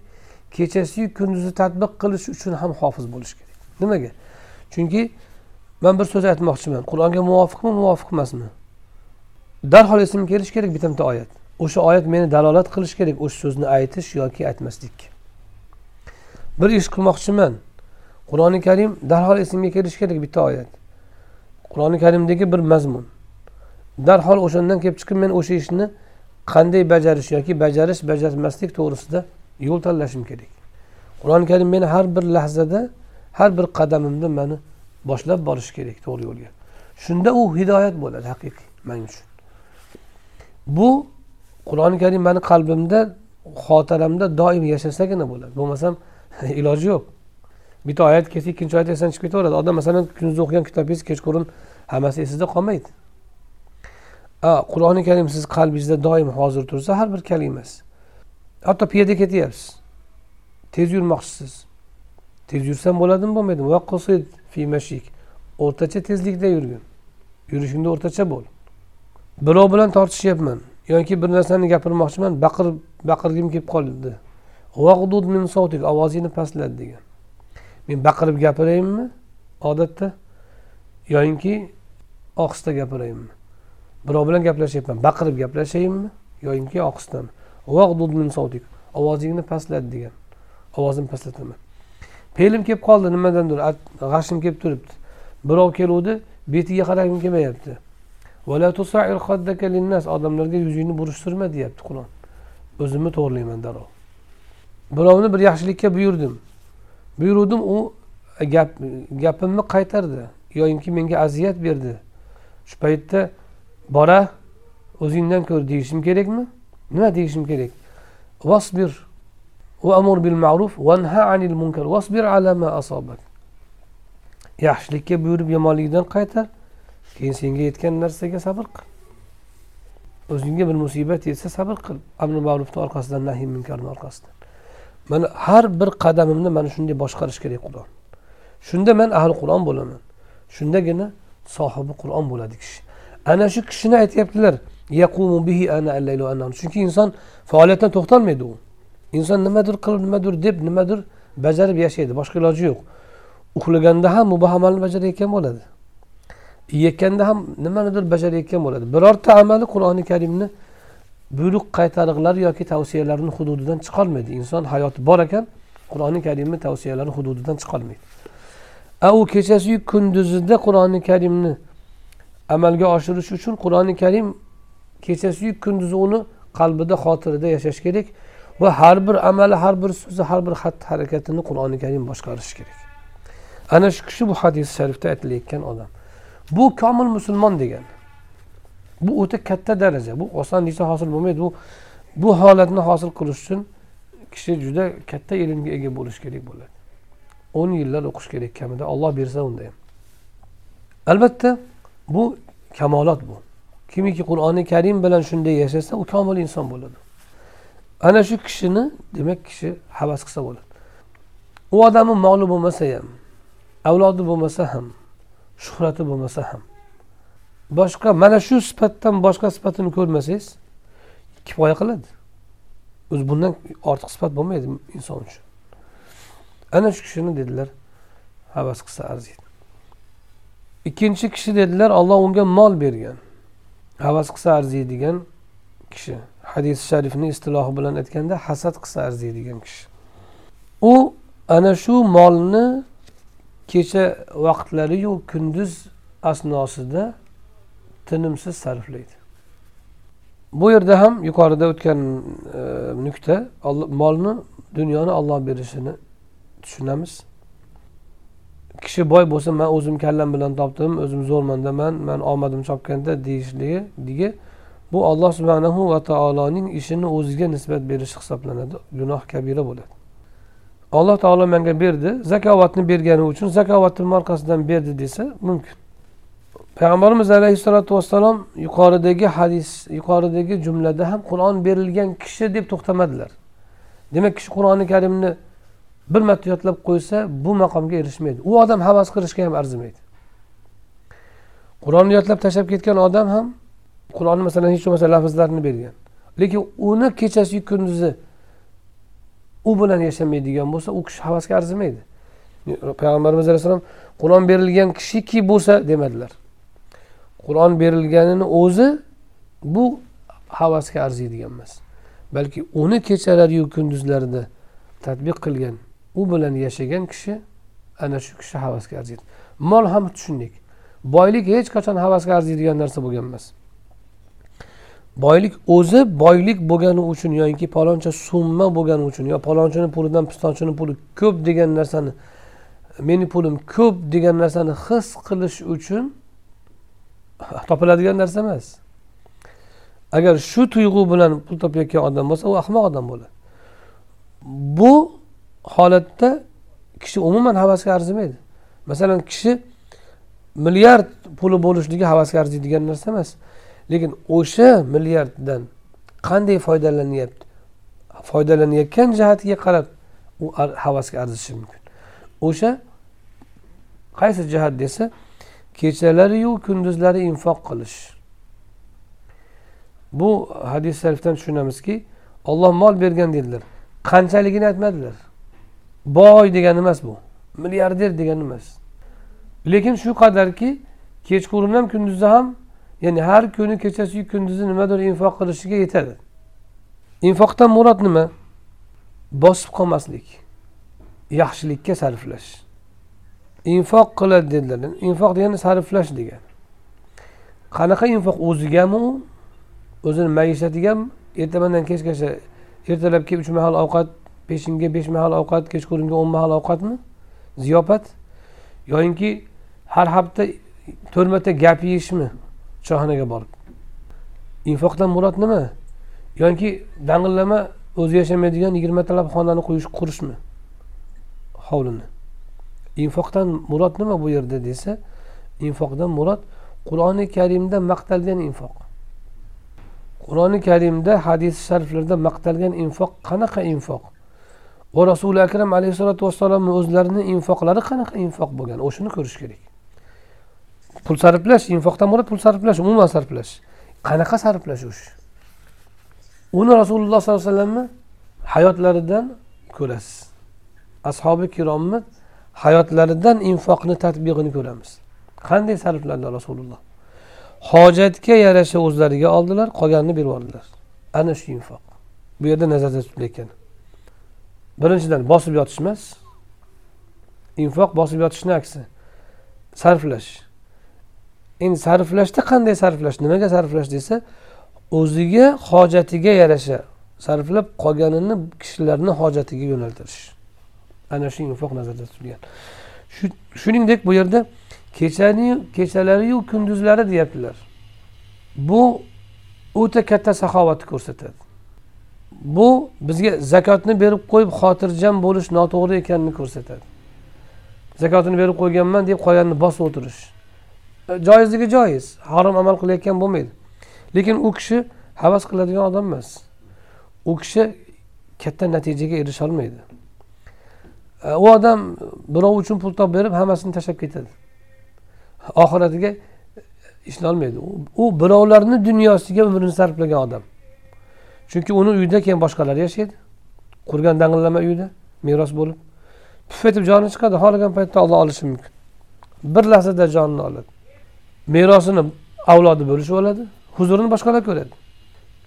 kechasi kunduzi tadbiq qilish uchun ham hofiz bo'lish kerak. Nimaga? Chunki man bir so'z aytmoqchiman qur'onga muvofiqmi muvofiq emasmi? Darhol esimga kelishi kerak bitta bitta oyat. O'sha oyat meni dalolat qilishi kerak o'sha so'zni aytish yoki aytmaslikka bir ish qilmoqchiman. Qur'oni karim darhol esimga kelishi kerak bitta oyat. Qur'oni karimdagi bir mazmun. Darhol o'shandan kelib chiqib men o'sha ishni qanday bajarish yoki bajarish bajarmaslik to'g'risida yo'l tanlashim kerak. Qur'oni karim meni har bir lahzada har bir qadamimda mani boshlab borishi kerak to'g'ri yo'lga. Shunda u hidoyat bo'ladi haqiqiy man uchun. Bu qur'oni karim mani qalbimda xotiramda doim yashasagina bo'ladi. Bo'lmasam iloji yo'q. Bitta oyat kelsa ikkinchi oyat esdan chiqib ketaveradi. Odam masalan kunduz o'qigan kitobingiz kechqurun hammasi esida qolmaydi. Qur'oni karim sizni qalbingizda doim hozir tursa har bir kalimasi hatto piyoda ketyapsiz. Tez yurmoqchisiz. Tez yursam bo'ladimi bo'lmaydimi? O'rtacha tezlikda yurgin. Yurishingda o'rtacha bo'l. Birov bilan tortishyapman yoki bir narsani gapirmoqchiman baqir baqirgim kelib qoldi. Ovozingni pastlat degan. Men baqirib gapiraymi odatda? Yoyinki ohista gapiraymi birov bilan gaplashyapman baqirib gaplashaymi yoyinki ohistami ovozingni pastlat degan. Ovozimni pastlataman fe'lim kelib qoldi nimadandir g'ashim kelib turibdi. Birov keluvdi betiga qaragim kelmayapti. odamlarga yuzingni burishtirma deyapti qur'on o'zimni to'g'irlayman darrov birovni bir yaxshilikka buyurdim buyuruvdim u gap gapimni qaytardi yoyinki menga aziyat berdi shu paytda bora o'zingdan ko'r deyishim kerakmi nima deyishim kerak vasbir وأمر بالمعروف وانهى عن المنكر واصبر على ما أصابك yaxshilikka buyurib yomonlikdan qaytar Keyin senga yetgan narsaga sabr qil. O'zingga bir musibat yetsa sabr qil. Amri ma'rufni orqasidan nahiy munkarni orqasidan. Mana har bir qadamimni mana shunday boshqarish kerak qur'on. Shunda man ahli qur'on bo'laman. Shundagina sohibi qur'on bo'ladi kishi. Ana shu kishini aytyaptilar chunki inson faoliyatdan to'xtalmaydi u. Inson nimadir qilib nimadir deb nimadir bajarib yashaydi boshqa iloji yo'q. Uxlaganda ham muboh amalni bajarayotgan bo'ladi. Yeyotganda ham nimanidir bajarayotgan bo'ladi. Birorta amali qur'oni karimni buyruq qaytariqlari yoki tavsiyalarini hududidan chiqolmaydi. Inson hayoti bor ekan qur'oni karimni tavsiyalari hududidan chiqolmaydi. A u kechasiyu kunduzida qur'oni karimni amalga oshirish uchun qur'oni karim kechasiyu kunduzi uni qalbida xotirada yashash kerak va har bir amali har bir so'zi har bir xatti harakatini qur'oni karim boshqarishi kerak. Ana shu kishi bu hadis sharifda aytilayotgan odam. Bu komil musulmon degani bu o'ta katta daraja. Bu osonlikcha hosil bo'lmaydi. Bu bu holatni hosil qilish uchun kishi juda katta ilmga ega bo'lishi kerak bo'ladi. o'n yillar o'qish kerak kamida. Olloh bersa unda ham albatta bu kamolot bu. Kimiki qur'oni karim bilan shunday yashasa u komil inson bo'ladi. Ana shu kishini demak kishi havas qilsa bo'ladi. U odamni moli bo'lmasa ham avlodi bo'lmasa ham shuhrati bo'lmasa ham. Boshqa mana shu sifatdan boshqa sifatini ko'rmasangiz kifoya qiladi. O'zi bundan ortiq sifat bo'lmaydi inson uchun. Ana shu kishini dedilar havas qilsa arziydi ikkinchi kishi dedilar olloh unga mol bergan havas qilsa arziydigan kishi. Hadis sharifni istilohi bilan aytganda hasad qilsa arziydigan kishi. U ana shu molni kecha vaqtlariyu kunduz asnosida tinimsiz sarflaydi. Bu yerda ham yuqorida o'tgan e, nuqta molni dunyoni olloh berishini tushunamiz. Kishi boy bo'lsa man o'zim kallam bilan topdim o'zim zo'rmandaman man omadim chopganda deyishligi bu olloh subhanahu va taoloning ishini o'ziga nisbat berish hisoblanadi. Gunoh kabira bo'ladi. Alloh taolo menga berdi. Zakovatni bergani uchun zakovatni orqasidan berdi desa mumkin. Payg'ambarimiz alayhissalotu vassalom yuqoridagi hadis yuqoridagi jumlada ham qur'on berilgan kishi deb to'xtamadilar. Demak kishi qur'oni karimni bir marta yodlab qo'ysa bu maqomga erishmaydi. U odam havas qilishga ham arzimaydi. Qur'onni yodlab tashlab ketgan odam ham qur'onni masalan hech bo'lmasa lafzlarini bergan. Lekin uni kechasi kunduzi u bilan yashamaydigan bo'lsa u kishi havasga arzimaydi. Payg'ambarimiz alayhissalom qur'on berilgan kishiki bo'lsa demadilar. Qur'on berilganini o'zi bu havasga arziydigan emas. Balki uni kechalariyu kunduzlarida tadbiq qilgan u bilan yashagan kishi ana shu kishi havasga arziydi. Mol ham shunday boylik hech qachon havasga arziydigan narsa bo'lgan emas. Boylik o'zi boylik bo'lgani uchun yoki paloncha summa bo'lgani uchun yo palonchini pulidan pistonchini puli ko'p degan narsani meni pulim ko'p degan narsani his qilish uchun topiladigan narsa emas. Agar shu tuyg'u bilan pul topayotgan odam bo'lsa u ahmoq odam bo'ladi. Bu holatda kishi umuman havasga arzimaydi. Masalan kishi milliard puli bo'lishligi havasga arziydigan narsa emas. Lekin o'sha milliarddan qanday foydalanyapti foydalanayotgan jihatiga qarab u havasga arzishi mumkin. O'sha qaysi jihat desa kechalariyu kunduzlari infoq qilish. Bu hadis sharifdan tushunamizki olloh mol bergan dedilar qanchaligini aytmadilar? Boy degani emas bu milliarder degani emas. Lekin shu qadarki kechqurun ham kunduzi ham ya'ni har kuni kechasi kunduzi nimadir infoq qilishiga yetadi infoqdan murod nima bosib qolmaslik yaxshilikka sarflash. Infoq qiladi dedilar infoq degani sarflash degani qanaqa infoq o'zigami u o'zini maishatigami ertamandan kechgacha ertalabki uch mahal ovqat peshinga besh mahal ovqat kechqurunga o'n mahal ovqatmi? Ziyofat yoyinki har hafta to'rt marta gap yeyishmi? Choyxonaga borib. Infoqdan murod nima? Yoki dang'illama o'zi yashamaydigan yigirmatalab xonani qo'yish qurishmi? Hovlini. Infoqdan murod nima bu yerda desa infoqdan murod qur'oni karimda maqtalgan infoq. Qur'oni karimda hadis shariflarda maqtalgan infoq qanaqa infoq? Va rasuli akram alayhissalotu vassalomni o'zlarini infoqlari qanaqa infoq bo'lgan? O'shani ko'rish kerak. Pul sarflash infoqdan murod pul sarflash umuman sarflash. Qanaqa sarflash o'sha uni rasululloh sollallohu alayhi vasallamni hayotlaridan ko'rasiz. Ashobi kiromni hayotlaridan infoqni tatbiqini ko'ramiz. Qanday sarfladilar rasululloh? Hojatga yarasha o'zlariga oldilar qolganini berib yubordilar ana shu infoq. Bu yerda nazarda tutilayotgan birinchidan bosib yotish emas infoq bosib yotishni aksi. Sarflash. Endi sarflashda qanday sarflash? Nimaga sarflash desa o'ziga hojatiga yarasha sarflab qolganini kishilarni hojatiga yo'naltirish. Ana shu infoq nazarda tutilgan. Shuningdek bu yerda kechani kechalariyu kunduzlari deyaptilar. Bu o'ta katta saxovatni ko'rsatadi. Bu bizga zakotni berib qo'yib xotirjam bo'lish noto'g'ri ekanini ko'rsatadi. Zakotini berib qo'yganman deb qolganini bosib o'tirish. Joizligi joiz. Harom amal qilayotgan bo'lmaydi. Lekin u kishi havas qiladigan odam emas. U kishi katta natijaga erisholmaydi. E, u odam birov uchun pul topib berib hammasini tashlab ketadi. Oxiratiga ishlolmaydi. U birovlarni dunyosiga umrini sarflagan odam. Chunki uni uyida keyin boshqalar yashaydi. Qurgan dang'illama uyda meros bo'lib. Puf etib joni chiqadi. Xohlagan paytda olloh olishi mumkin. Bir lahzada jonini oladi. Merosini avlodi bo'lishib oladi huzurini boshqalar ko'radi.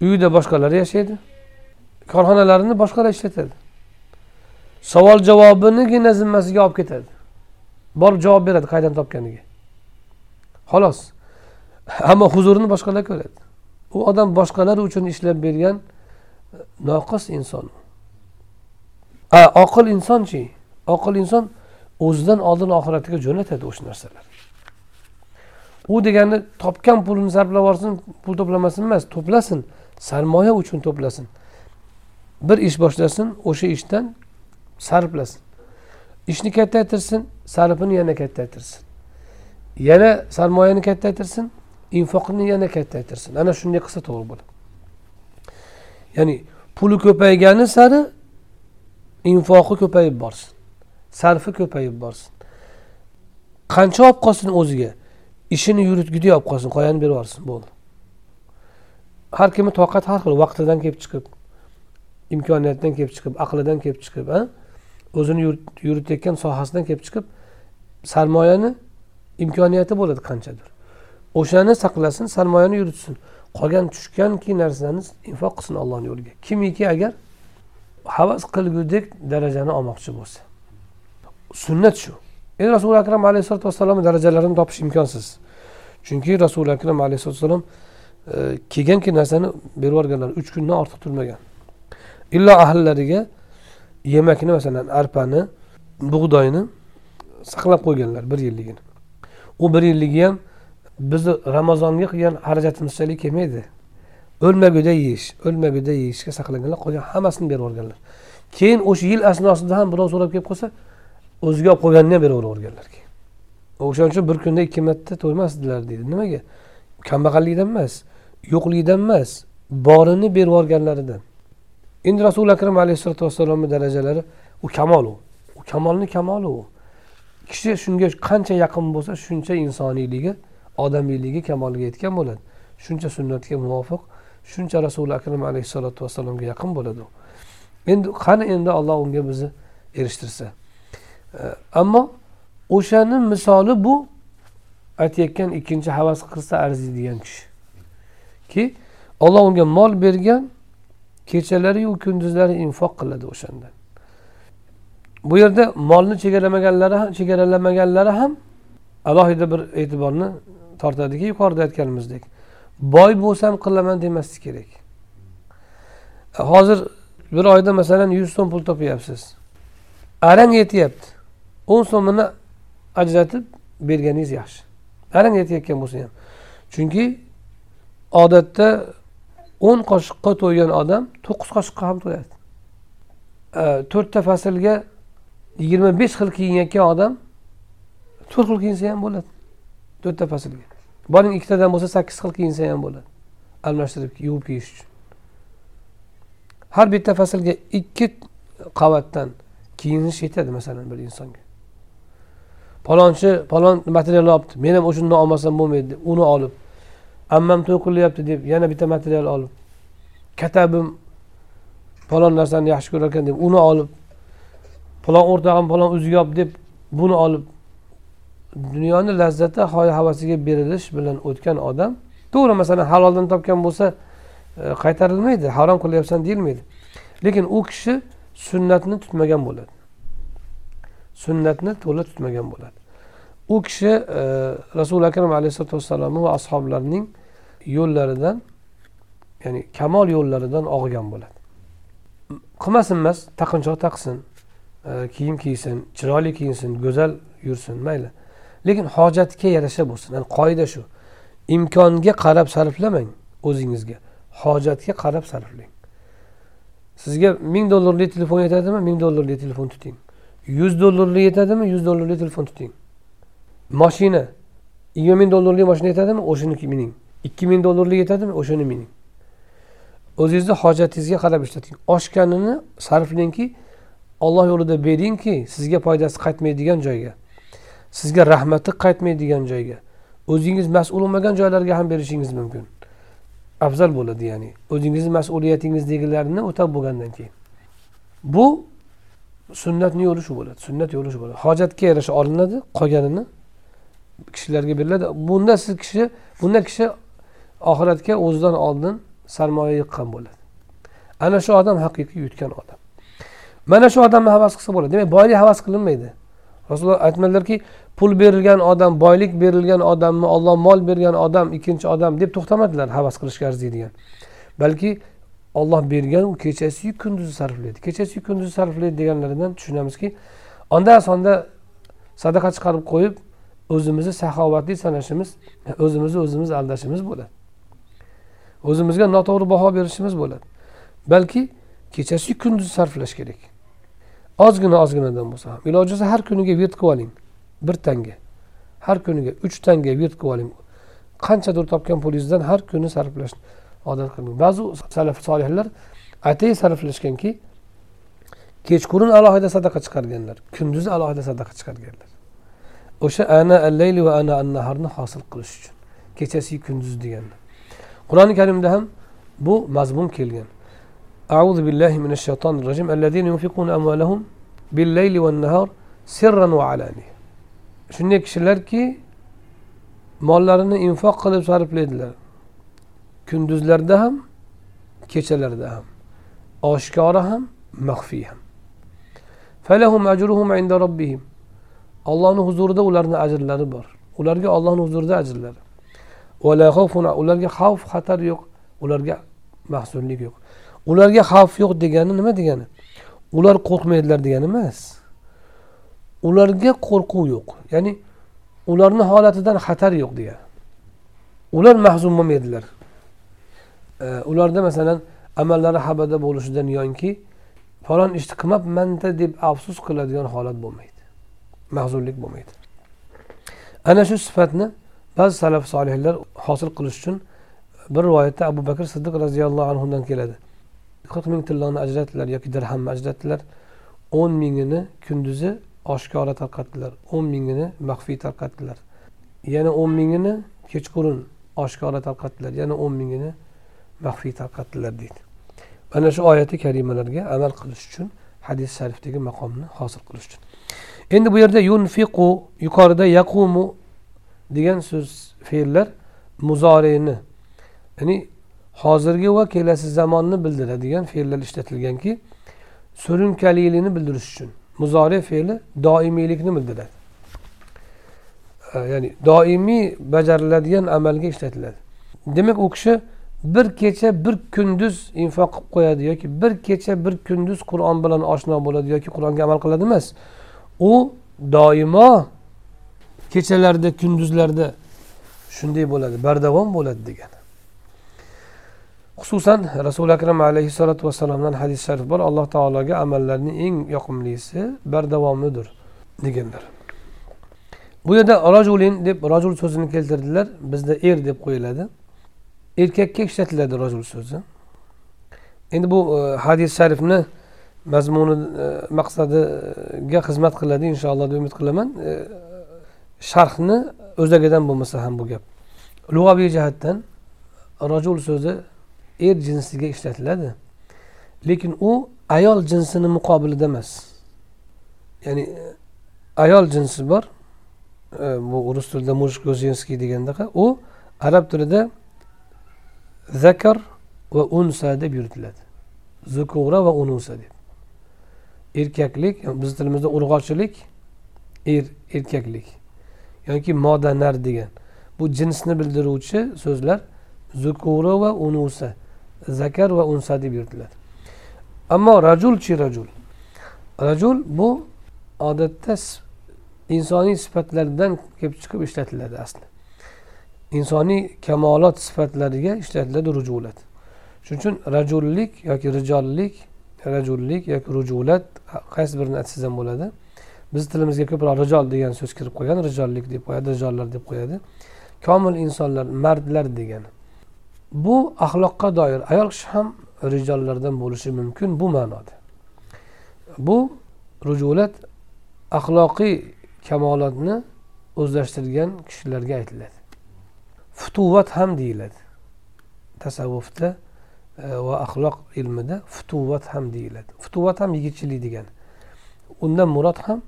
Uyida boshqalar yashaydi korxonalarini boshqalar ishlatadi. Savol javobinigina zimmasiga olib ketadi. Borib javob beradi qayerdan topganiga. Xolos. Ammo huzurini boshqalar ko'radi. U odam boshqalar uchun ishlab bergan e, noqis inson. A oqil insonchi? Oqil inson o'zidan oldin oxiratiga jo'natadi o'sha narsalar. U degani topgan pulini sarflab yuborsin pul to'plamasin emas to'plasin sarmoya uchun to'plasin. Bir ish boshlasin o'sha ishdan sarflasin. Ishni kattaytirsin sarfini yana kattaytirsin yana sarmoyani kattaytirsin infoqni yana kattaytirsin ana shunday qilsa to'g'ri bo'ladi. Ya'ni puli ko'paygani sari infoqi ko'payib borsin sarfi ko'payib borsin. Qancha olib qolsin o'ziga? Ishini yuritgudi olib qolsin qoyani berib yuborsin bo'ldi. Har kimni toqat har xil vaqtidan kelib chiqib imkoniyatdan kelib chiqib aqlidan kelib chiqib o'zini yuritayotgan sohasidan kelib chiqib sarmoyani imkoniyati bo'ladi qanchadir. O'shani saqlasin sarmoyani yuritsin. Qolgan tushganki narsani infoq qilsin allohni yo'liga. Kimiki agar havas qilgudek darajani olmoqchi bo'lsa? Sunnat shu. Endi rasuli akram alayhisalotu vassalomni darajalarini topish imkonsiz. Chunki rasuli akram alayhisalotu vassalom e, kelganki narsani berib yuborganlar uch kundan ortiq turmagan. Illo ahllariga yemakni masalan arpani bug'doyni saqlab qo'yganlar bir yilligini. U bir yilligi ham bizni ramazonga qilgan xarajatimizchalik kelmaydi. O'lmaguda yeyish o'lmaguda yeyishga saqlaganlar qolgan hammasini berib yuborganlar keyin o'sha yil asnosida ham birov so'rab kelib qolsa o'ziga olib qo'yganini ham berib yuborganlar o'shaning uchun bir kunda ikki marta to'ymasdilar deydi. Nimaga? Kambag'allikdan emas yo'qlikdan emas borini berib yuborganlaridan. Endi rasuli akram alayhissalotu vassalomni darajalari u kamol u. U kamolni kamoli u. Kishi shunga qancha yaqin bo'lsa shuncha insoniyligi odamiyligi kamolga yetgan bo'ladi. Shuncha sunnatga muvofiq shuncha rasuli akram alayhissalotu vassalomga yaqin bo'ladi u. Endi qani endi olloh unga bizni erishtirsa? Ammo o'shani misoli bu aytayotgan ikkinchi havas qilsa arziydigan kishi. Ki olloh unga mol bergan kechalariyu kunduzlari infoq qiladi o'shanda. Bu yerda molni chegaralamaganlari ham chegaralamaganlari ham alohida bir e'tiborni tortadiki yuqorida aytganimizdek boy bo'lsam qilaman demaslik kerak. Hozir bir oyda masalan yuz so'm pul topyapsiz. Arang yetyapti. O'n so'mini ajratib berganingiz yaxshi. Arang aytayotgan bo'lsa ham. Chunki odatda o'n qoshiqqa to'ygan odam to'qqiz qoshiqqa ham to'yadi. To'rtta faslga yigirma besh xil kiyinayotgan odam to'rt xil kiyinsa ham bo'ladi to'rtta faslga. Boring ikkitadan bo'lsa sakkiz xil kiyinsa ham bo'ladi almashtirib yuvib kiyish uchun. Har bitta faslga ikki qavatdan kiyinish yetadi masalan bir insonga. Palonchi palon material olibdi. Men ham o'shundan olmasam bo'lmaydi deb uni olib. Ammam to'y qilyapti deb yana bitta material olib. Katabim palon narsani yaxshi ko'rar ekan deb uni olib. Palon o'rtog'im palon o'ziga deb buni olib. Dunyoni lazzati hoya havasiga berilish bilan o'tgan odam to'g'ri masalan haloldan topgan bo'lsa e, qaytarilmaydi harom qilyapsan deyilmaydi. Lekin u kishi sunnatni tutmagan bo'ladi. Sunnatni to'la tutmagan bo'ladi. U kishi e, rasuli akram alayhisalotu vassalomni va ashoblarining yo'llaridan ya'ni kamol yo'llaridan og'gan bo'ladi. Qilmasin emas taqinchoq taqsin e, kiyim kiysin chiroyli kiyinsin go'zal yursin mayli. Lekin hojatga yarasha bo'lsin. Yani qoida shu. Imkonga qarab sarflamang o'zingizga. Hojatga qarab sarflang. Sizga ming dollarli telefon yetadimi? Ming dollarli telefon tuting. Yuz dollarli yetadimi? Yuz dollarli telefon tuting. Moshina. Yigirma ming dollarlik moshina yetadimi? O'shaniki mining ikki ming dollarlik yetadimi? O'shani mining o'zingizni hojatingizga qarab ishlating. Oshganini sarflangki olloh yo'lida beringki sizga foydasi qaytmaydigan joyga. Sizga rahmati qaytmaydigan joyga. O'zingiz mas'ul bo'lmagan joylarga ham berishingiz mumkin. Afzal bo'ladi ya'ni. O'zingizni mas'uliyatingizdagilarni o'tab bo'lgandan keyin. Bu sunnatni yo'li shu bo'ladi sunnat yo'li shu bo'ladi. Hojatga yarasha olinadi qolganini kishilarga beriladi. Bunda siz kishi bunda kishi oxiratga o'zidan oldin sarmoya yiqqan bo'ladi. Ana shu odam haqiqiy yutgan odam. Mana shu odamni havas qilsa bo'ladi. Demak boylik havas qilinmaydi. Rasululloh aytmadilarki pul berilgan odam boylik berilgan odamni olloh mol bergan odam ikkinchi odam deb to'xtamadilar havas qilishga arziydigan balki olloh bergan u kechasiyu kunduzi sarflaydi. Kechasiyu kunduzi sarflaydi deganlaridan tushunamizki onda sonda sadaqa chiqarib qo'yib o'zimizni saxovatli sanashimiz o'zimizni o'zimiz aldashimiz bo'ladi. O'zimizga noto'g'ri baho berishimiz bo'ladi. Balki kechasiyu kunduzi sarflash kerak. Ozgina ozginadan bo'lsa ham. Iloji bo'lsa har kuniga virt qilib oling. Bir tanga. Har kuniga uch tanga virt qilib oling. Qanchadir topgan pulingizdan har kuni sarflashni odat qiling ba'zi salaf solihlar atay sarflashganki kechqurun alohida sadaqa chiqarganlar kunduzi alohida sadaqa chiqarganlar. o'sha ana allayli va ana an naharni hosil qilish uchun kechasi kunduz deganlar qur'oni karimda ham bu mazmun kelgan أعوذ بالله من الشيطان الرجيم الذين ينفقون أموالهم بالليل والنهار سرا وعلانية shunday kishilarki mollarini infoq qilib sarflaydilar kunduzlarda ham kechalarda ham oshkora ham maxfiy ham falahum ajruhum inda robbihim ollohni huzurida ularni ajrlari bor. Ularga ollohni huzurida ajrlari ularga xavf xatar yo'q. Ularga mahzunlik yo'q. Ularga xavf yo'q degani nima degani? Ular qo'rqmaydilar degani emas. Ularga qo'rquv yo'q. Ya'ni ularni holatidan xatar yo'q degani ular mahzun bo'lmaydilar. Ularda masalan amallari habada bo'lishidan yonki falon ishni qilmabmanda deb afsus qiladigan holat bo'lmaydi. Mahzunlik bo'lmaydi. Ana shu sifatni ba'zi salaf solihlar hosil qilish uchun bir rivoyatda abu bakr siddiq roziyallohu anhudan keladi. Qirq ming tilloni ajratdilar yoki dirhamni ajratdilar. O'n mingini kunduzi oshkora tarqatdilar. O'n mingini maxfiy tarqatdilar. Yana o'n mingini kechqurun oshkora tarqatdilar. Yana o'n mingini maxfiy tarqatdilar deydi. Mana shu oyati karimalarga amal qilish uchun hadis sharifdagi maqomni hosil qilish uchun. Endi bu yerda yunfiqu yuqorida yaqumu degan so'z fe'llar muzoreni ya'ni hozirgi va kelasi zamonni bildiradigan fe'llar ishlatilganki surunkalilikni bildirish uchun muzore fe'li doimiylikni bildiradi. Ya'ni doimiy bajariladigan amalga ishlatiladi. Demak u kishi bir kecha bir kunduz infoq qilib qo'yadi yoki bir kecha bir kunduz qur'on bilan oshno bo'ladi yoki qur'onga amal qiladi emas. U doimo kechalarda kunduzlarda shunday bo'ladi bardavom bo'ladi degan. Xususan rasuli akram alayhissalotu vassalomdan hadis sharif bor alloh taologa amallarning eng yoqimlisi bardavomlidir deganlar. Bu yerda rojulin deb rojul so'zini keltirdilar bizda er deb qo'yiladi. Erkakka ishlatiladi rojul so'zi. Endi bu e, hadis sharifni mazmuni e, maqsadiga xizmat qiladi inshaalloh deb umid qilaman. E, sharhni o'zagidan bo'lmasa ham bu gap. Lug'aviy jihatdan rajul so'zi er jinsiga ishlatiladi. Lekin u ayol jinsini muqobilida emas. Ya'ni e, ayol jinsi bor bu rus tilida mujkozinskiy degandaqa u arab tilida zakar va unsa deb yuritiladi. Zukura va unusa deb. Erkaklik bizni tilimizda urg'ochilik er erkaklik yoki modanar degan. Bu jinsni bildiruvchi so'zlar zukura va unusa zakar va unsa deb yuritiladi. Ammo rajulchi rajul? Rajul bu odatda insoniy sifatlardan kelib chiqib ishlatiladi asli. Insoniy kamolot sifatlariga ishlatiladi rujulat. Shuning uchun rajullik yoki rijollik rajullik yoki rujulat qaysi birini aytsangiz ham bo'ladi. Bizni tilimizga ko'proq rijol degan so'z kirib qo'ygan rijollik deb qo'yadi rijollar deb qo'yadi. Komil insonlar mardlar degani bu axloqqa doir ayol kishi ham rijollardan bo'lishi mumkin bu ma'noda. Bu rujulat axloqiy kamolotni o'zlashtirgan kishilarga aytiladi. Futuvat ham deyiladi tasavvufda. Va axloq ilmida futuvat ham deyiladi. Futuvat ham yigitchilik degani. Undan murod ham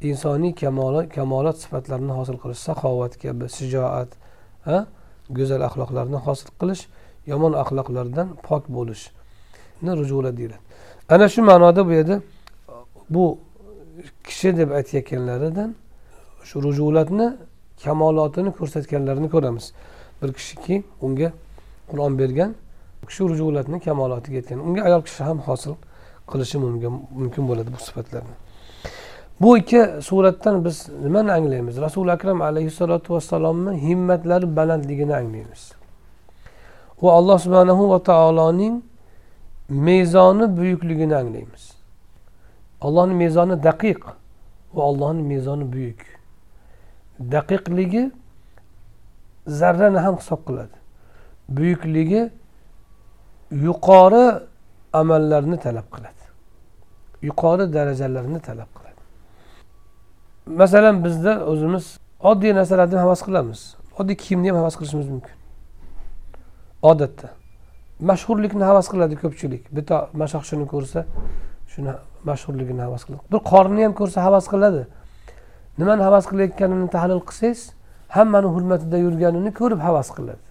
insoniy kamolot kamolot sifatlarini hosil qilish saxovat kabi shijoat go'zal axloqlarni hosil qilish yomon axloqlardan pok bo'lishni rujulat deyiladi. Ana shu ma'noda bu yerda bu kishi deb aytayotganlaridan shu rujulatni kamolotini ko'rsatganlarini ko'ramiz. Bir kishiki unga qur'on bergan u kishi rujulatni kamolotiga yetgan unga ayol kishi ham hosil qilishi mumkin bo'ladi bu sifatlarni bu ikki suratdan biz nimani anglaymiz? Rasuli akram alayhissalotu vassalomni himmatlari balandligini anglaymiz. Va alloh subhanahu va taoloning mezoni buyukligini anglaymiz. Allohni mezoni daqiq va allohni mezoni buyuk. Daqiqligi zarrani ham hisob qiladi. Buyukligi yuqori amallarni talab qiladi. Yuqori darajalarni talab qiladi. Masalan bizda o'zimiz oddiy narsalarni havas qilamiz. Oddiy kiyimni ham havas qilishimiz mumkin. Odatda. Mashhurlikni havas qiladi ko'pchilik. Bitta mashaqshini ko'rsa shuni mashhurligini havas qiladi. Bir qorni ham ko'rsa havas qiladi. Nimani havas qilayotganini tahlil qilsangiz hammani hurmatida yurganini ko'rib havas qiladi.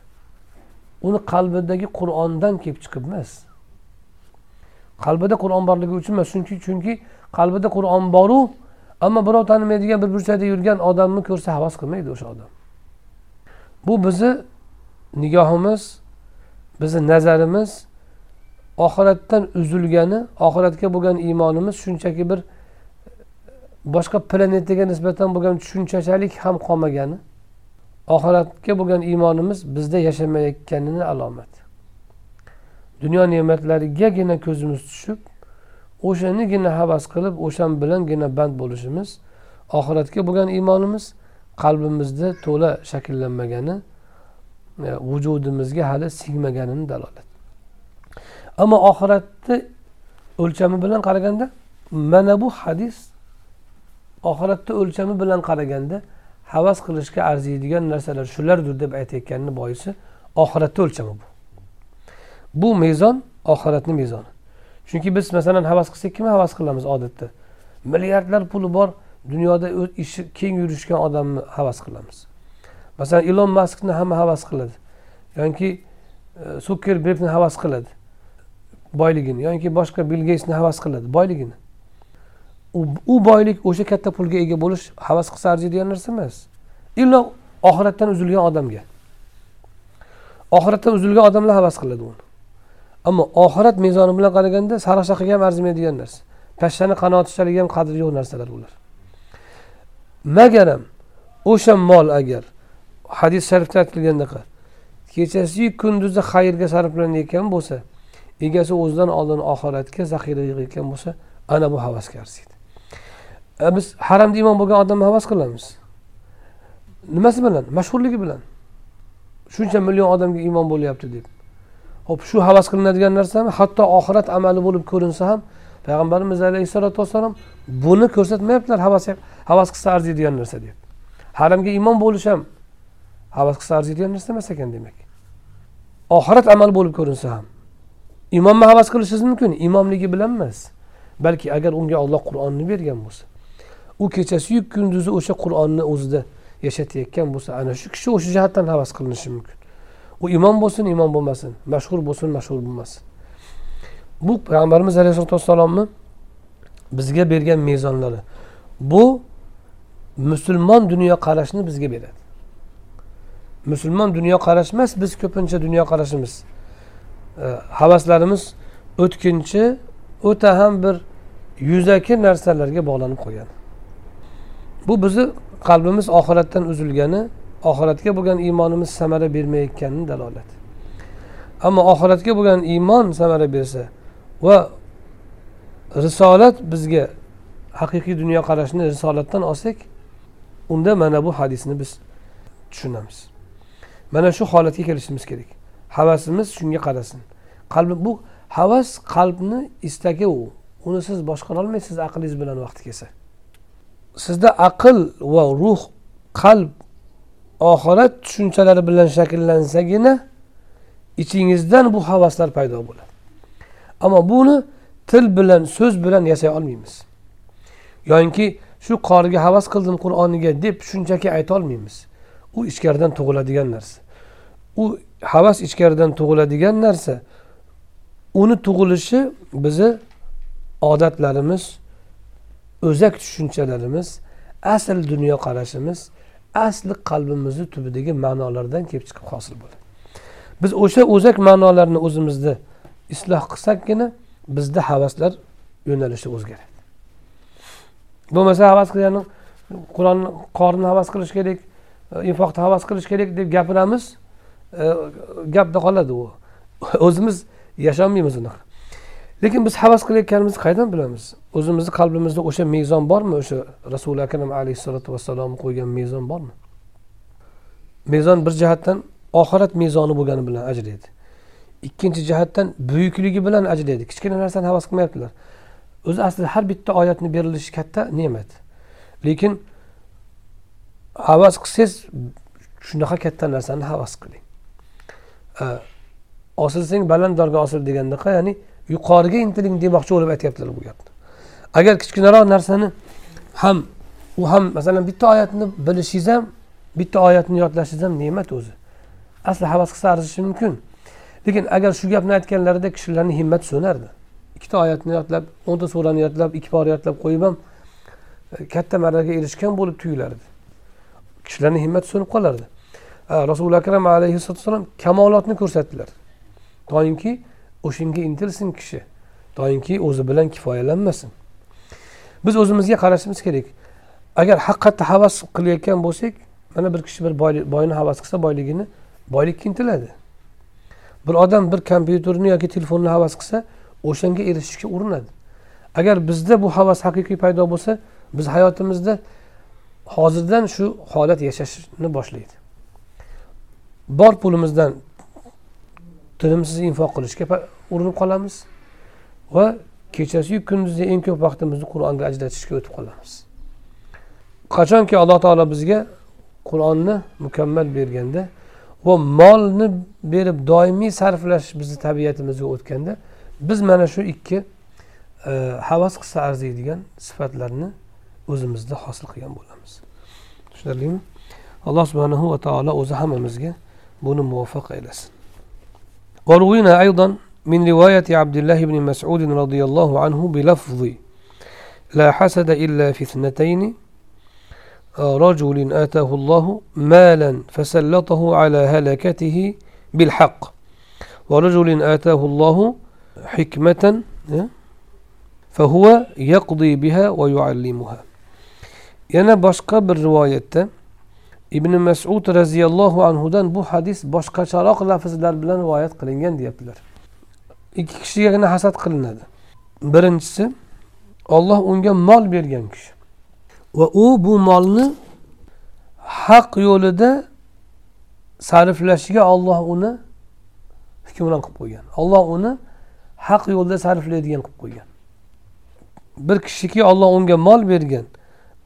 Uni qalbidagi qur'ondan kelib chiqib emas. Qalbida qur'on borligi uchun emas chunki chunki qalbida qur'on boru ammo birov tanimaydigan bir burchakda yurgan odamni ko'rsa havas qilmaydi o'sha odam. Bu bizni nigohimiz bizni nazarimiz oxiratdan uzilgani oxiratga bo'lgan iymonimiz shunchaki bir e, boshqa planetaga nisbatan bo'lgan tushunchachalik ham qolmagani. Oxiratga bo'lgan iymonimiz bizda yashamayotganini alomati dunyo ne'matlarigagina ko'zimiz tushib o'shanigina havas qilib o'shan bilangina band bo'lishimiz oxiratga bo'lgan iymonimiz qalbimizda to'la shakllanmagani e, vujudimizga hali singmaganini dalolat. Ammo oxiratni o'lchami bilan qaraganda mana bu hadis oxiratni o'lchami bilan qaraganda havas qilishga arziydigan narsalar shulardir deb aytayotganini boisi oxiratni o'lchami bu? Bu mezon oxiratni mezoni. Chunki biz masalan havas qilsak kim havas qilamiz odatda? Milliardlar puli bor dunyoda ishi keng yurishgan odamni havas qilamiz. Masalan ilon maskni hamma havas qiladi. Yoki e, sukerbergni havas qiladi. Boyligini. Yoki boshqa bill geytsni havas qiladi. Boyligini. U boylik o'sha katta pulga ega bo'lish havas qilsa arziydigan narsa emas. Illo oxiratdan uzilgan odamga. Oxiratdan uzilgan odamlar havas qiladi uni. Ammo oxirat mezoni bilan qaraganda sariq shaqaga ham arzimaydigan narsa. Pashshani qanotishlariga ham qadri yo'q narsalar bular magaram o'sha mol agar hadis sharifda aytilgandaqa kechasiyu kunduzi xayrga sarflanayotgan bo'lsa egasi o'zidan oldin oxiratga zaxira yig'ayotgan bo'lsa ana bu havasga arziydi biz haramda imom bo'lgan odamni havas qilamiz nimasi bilan mashhurligi bilan shuncha million odamga imom bo'lyapti deb hop shu havas qilinadigan narsami hatto oxirat amali bo'lib ko'rinsa ham payg'ambarimiz alayhissalotu vassalom buni ko'rsatmayaptilar havas havas qilsa arziydigan narsa deb haramga imom bo'lish ham havas qilsa arziydigan narsa emas ekan demak oxirat amali bo'lib ko'rinsa ham imomni havas qilishingiz mumkin imomligi bilan emas balki agar unga olloh qur'onni bergan bo'lsa u kechasiyu kunduzi o'sha qur'onni o'zida yashatayotgan bo'lsa ana shu kishi o'sha jihatdan havas qilinishi mumkin. U imom bo'lsin imom bo'lmasin mashhur bo'lsin mashhur bo'lmasin. Bu payg'ambarimiz alayhisalotu vassalomni bizga bergan mezonlari. Bu musulmon dunyoqarashni bizga beradi. Musulmon dunyoqarash emas biz ko'pincha dunyoqarashimiz havaslarimiz o'tkinchi o'ta ham bir yuzaki narsalarga bog'lanib qolgan bu bizni qalbimiz oxiratdan uzilgani oxiratga bo'lgan iymonimiz samara bermayotganini dalolati ammo oxiratga bo'lgan iymon samara bersa va risolat bizga haqiqiy dunyoqarashni risolatdan olsak unda mana bu hadisni biz tushunamiz. Mana shu holatga kelishimiz kerak. Havasimiz shunga qarasin. Qalbi bu havas qalbni istagi u. Uni siz boshqara olmaysiz aqlingiz bilan vaqti kelsa. Sizda aql va ruh qalb oxirat tushunchalari bilan shakllansagina ichingizdan bu havaslar paydo bo'ladi. Ammo buni til bilan so'z bilan yasay olmaymiz. Yoyinki shu qoriga havas qildim qur'oniga deb shunchaki aytolmaymiz u ichkaridan tug'iladigan narsa. U havas ichkaridan tug'iladigan narsa. Uni tug'ilishi bizni odatlarimiz o'zak tushunchalarimiz asl dunyoqarashimiz asli qalbimizni tubidagi ma'nolardan kelib chiqib hosil bo'ladi. Biz o'sha o'zak ma'nolarni o'zimizda isloh qilsakgina bizda havaslar yo'nalishi o'zgaradi. Bo'lmasa havas qilgani qur'onni qorinni havas qilish kerak e, infoqni havas qilish kerak deb gapiramiz e, gapda qoladi u. O'zimiz yasholmaymiz unaqa. Lekin biz havas qilayotganimizni qayerdan bilamiz? O'zimizni qalbimizda o'sha mezon bormi? O'sha rasuli akram alayhissalotu vassalom qo'ygan mezon bormi? Mezon bir jihatdan oxirat mezoni bo'lgani bilan ajraydi ikkinchi jihatdan buyukligi bilan ajraydi kichkina narsani havas qilmayaptilar. O'zi aslida har bitta oyatni berilishi katta ne'mat. Lekin havas qilsangiz shunaqa katta narsani havas qiling. Osilsang baland dorga osil degandaqa ya'ni yuqoriga intiling demoqchi bo'lib aytyaptilar bu gapni. Agar kichkinaroq narsani ham u ham masalan bitta oyatni bilishingiz ham bitta oyatni yodlashingiz ham ne'mat o'zi. Asli havas qilsa arzishi mumkin. Lekin agar shu gapni aytganlarida kishilarni himmati so'nardi ikkita oyatni yodlab o'nta surani yodlab ikki bor yodlab qo'yib ham e, katta marraga erishgan bo'lib tuyulardi. Kishilarni himmati so'nib qolardi. Rasuli akram alayhi vassalom kamolotni ko'rsatdilar. Toinki o'shanga intilsin kishi doimki o'zi bilan kifoyalanmasin. Biz o'zimizga qarashimiz kerak. Agar haqiqatda havas qilayotgan bo'lsak mana bir kishi bir boyni havas qilsa boyligini boylikka intiladi. Bir odam bir kompyuterni yoki telefonni havas qilsa o'shanga erishishga urinadi. Agar bizda bu havas haqiqiy paydo bo'lsa biz hayotimizda hozirdan shu holat yashashni boshlaydi. Bor pulimizdan tinimsiz infoq qilishga urinib qolamiz va kechasiyu kunduzi eng ko'p vaqtimizni qur'onga ajratishga o'tib qolamiz. Qachonki alloh taolo bizga qur'onni mukammal berganda va molni berib doimiy sarflash bizni tabiatimizga o'tganda biz mana shu ikki e, havas qilsa arziydigan sifatlarni o'zimizda hosil qilgan bo'lamiz. Tushunarlimi? Alloh subhanahu va taolo o'zi hammamizga buni muvaffaq aylasin. وروينا أيضا من رواية عبد الله بن مسعود رضي الله عنه بلفظ لا حسد إلا في اثنتين رجل آتاه الله مالا فسلطه على هلكته بالحق ورجل آتاه الله حكمة فهو يقضي بها ويعلمها. yana boshqa bir rivoyatda ibn masud roziyallohu anhudan bu hadis boshqacharoq lafzlar bilan rivoyat qilingan deyaptilar. Ikki kishigagina hasad qilinadi. Birinchisi olloh unga mol bergan kishi. Va u bu molni haq yo'lida sarflashiga olloh uni hukmron qilib qo'ygan. Olloh uni haq yo'lda sarflaydigan qilib qo'ygan. Bir kishiki olloh unga mol bergan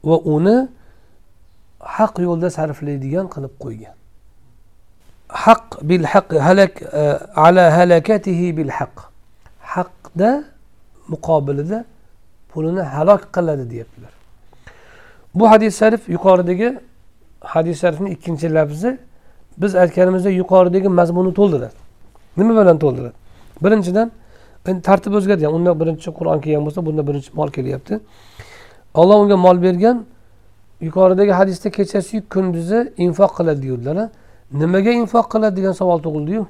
va uni haq yo'lda sarflaydigan qilib qo'ygan. Haq bil haq halak e, ala halakatihi bil haq. Haqda muqobilida pulini halok qiladi deyaptilar. Bu hadis sharif yuqoridagi hadis sharifni ikkinchi lafzi biz aytganimizdek yuqoridagi mazmunni to'ldiradi. Nima bilan to'ldiradi? Birinchidan tartib o'zgargan unda birinchi qur'on kelgan bo'lsa bunda birinchi mol kelyapti. Olloh unga mol bergan yuqoridagi hadisda kechasiyu kunduzi infoq qiladi deydilar nimaga infoq qiladi degan savol tug'ildiyu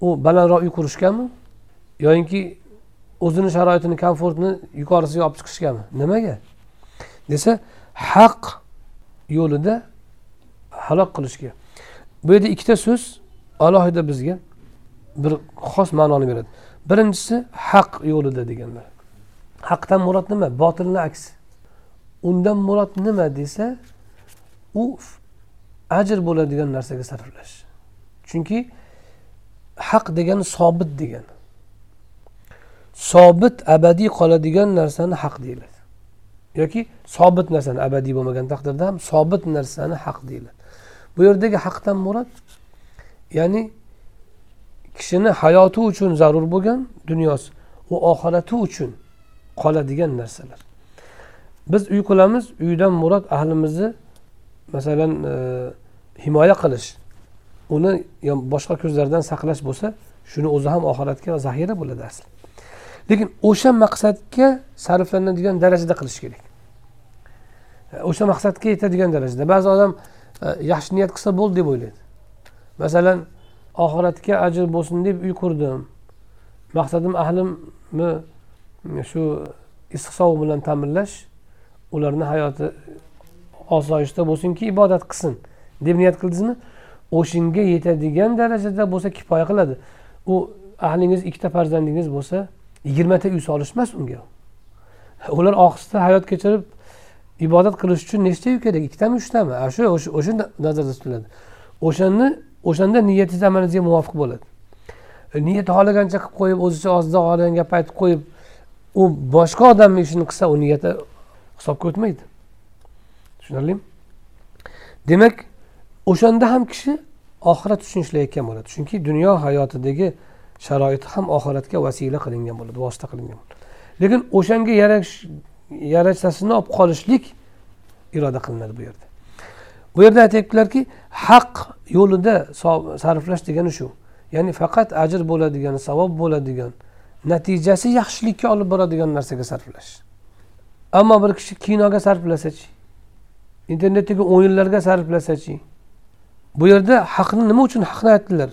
u balandroq uy qurishgami yoyinki o'zini sharoitini komfortni yuqorisiga olib chiqishgami nimaga? Desa haq yo'lida halok qilishga. Bu yerda ikkita so'z alohida bizga bir xos ma'noni beradi. Birinchisi haq yo'lida deganlar. Haqdan murod nima? Botilni aksi. Undan murod nima desa u ajr bo'ladigan narsaga sarflash chunki haq degani sobit degani sobit abadiy qoladigan narsani haq deyiladi. Yoki sobit narsani abadiy bo'lmagan taqdirda ham sobit narsani haq deyiladi. Bu yerdagi haqdan murod ya'ni kishini hayoti uchun zarur bo'lgan dunyosi u oxirati uchun qoladigan narsalar. Biz uy qilamiz uydan murod ahlimizni masalan e, himoya qilish. Uni boshqa ko'zlardan saqlash bo'lsa shuni o'zi ham oxiratga zaxira bo'ladi asli. Lekin o'sha maqsadga sarflanadigan darajada qilish kerak. E, o'sha maqsadga yetadigan darajada. Ba'zi odam e, yaxshi niyat qilsa bo'ldi deb o'ylaydi. Masalan oxiratga ajr bo'lsin deb uy qurdim. Maqsadim ahlimni shu issiq sovuq bilan ta'minlash. Ularni hayoti osoyishta bo'lsinki ibodat qilsin. Deb niyat qildingizmi o'shanga yetadigan darajada bo'lsa kifoya qiladi. U ahlingiz ikkita farzandingiz bo'lsa yigirmata uy solish emas unga. Ular ohista hayot kechirib ibodat qilish uchun nechta uy kerak? Ikkitami uchtami? Shu o'sha nazarda tutiladi. O'shani o'shanda niyatingiz amalingizga muvofiq bo'ladi. Niyat xohlagancha qilib qo'yib o'zicha og'zidan xohlagan gapni aytib qo'yib u boshqa odamni ishini qilsa u niyati hisobga o'tmaydi tushunarlimi? Demak o'shanda ham kishi oxirat uchun ishlayotgan bo'ladi. Chunki dunyo hayotidagi sharoit ham oxiratga vasila qilingan bo'ladi vosita qilingan bo'ladi. Lekin o'shanga yarashasini olib qolishlik iroda qilinadi bu yerda. Bu yerda aytyaptilarki haq yo'lida sarflash degani shu. Ya'ni faqat ajr bo'ladigan savob bo'ladigan natijasi yaxshilikka olib boradigan narsaga sarflash. Ammo bir kishi kinoga sarflasachi internetdagi o'yinlarga sarflasachi bu yerda haqni nima uchun haqni aytdilar?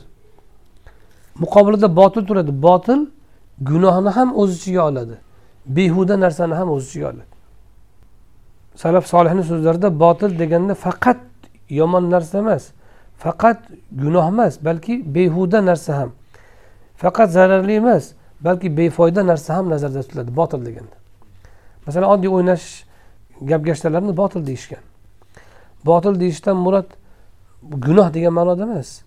Muqobilida botil turadi. Botil gunohni ham o'z ichiga oladi behuda narsani ham o'z ichiga oladi. Salaf solihni so'zlarida botil deganda faqat yomon narsa emas faqat gunoh emas balki behuda narsa ham faqat zararli emas balki befoyda narsa ham nazarda tutiladi botil deganda. Masalan oddiy o'ynash gap gashtalarni botil deyishgan. Botil deyishdan murod gunoh degan ma'noda emas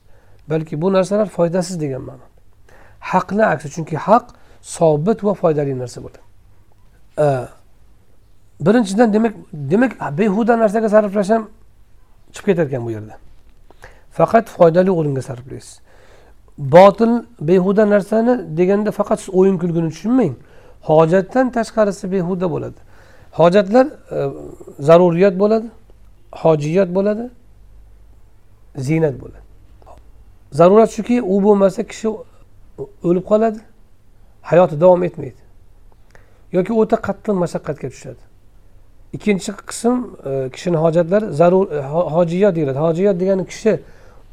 balki bu narsalar foydasiz degan ma'no haqni aksi chunki haq sobit va foydali narsa bo'ladi. Birinchidan demak demak behuda narsaga sarflash ham chiqib ketar ekan bu yerda. Faqat foydali o'ringa sarflaysiz. Botil behuda narsani deganda faqat siz o'yin kulgini tushunmang. Hojatdan tashqarisi behuda bo'ladi. Hojatlar e, zaruriyat bo'ladi hojiyat bo'ladi ziynat bo'ladi. Zarurat shuki u bo'lmasa kishi o'lib qoladi hayoti davom etmaydi. Yoki o'ta qattiq mashaqqatga tushadi. Ikkinchi qism e, kishini hojatlari zarur e, hojiyot hojiyat deyiladi. Hojiyat degani kishi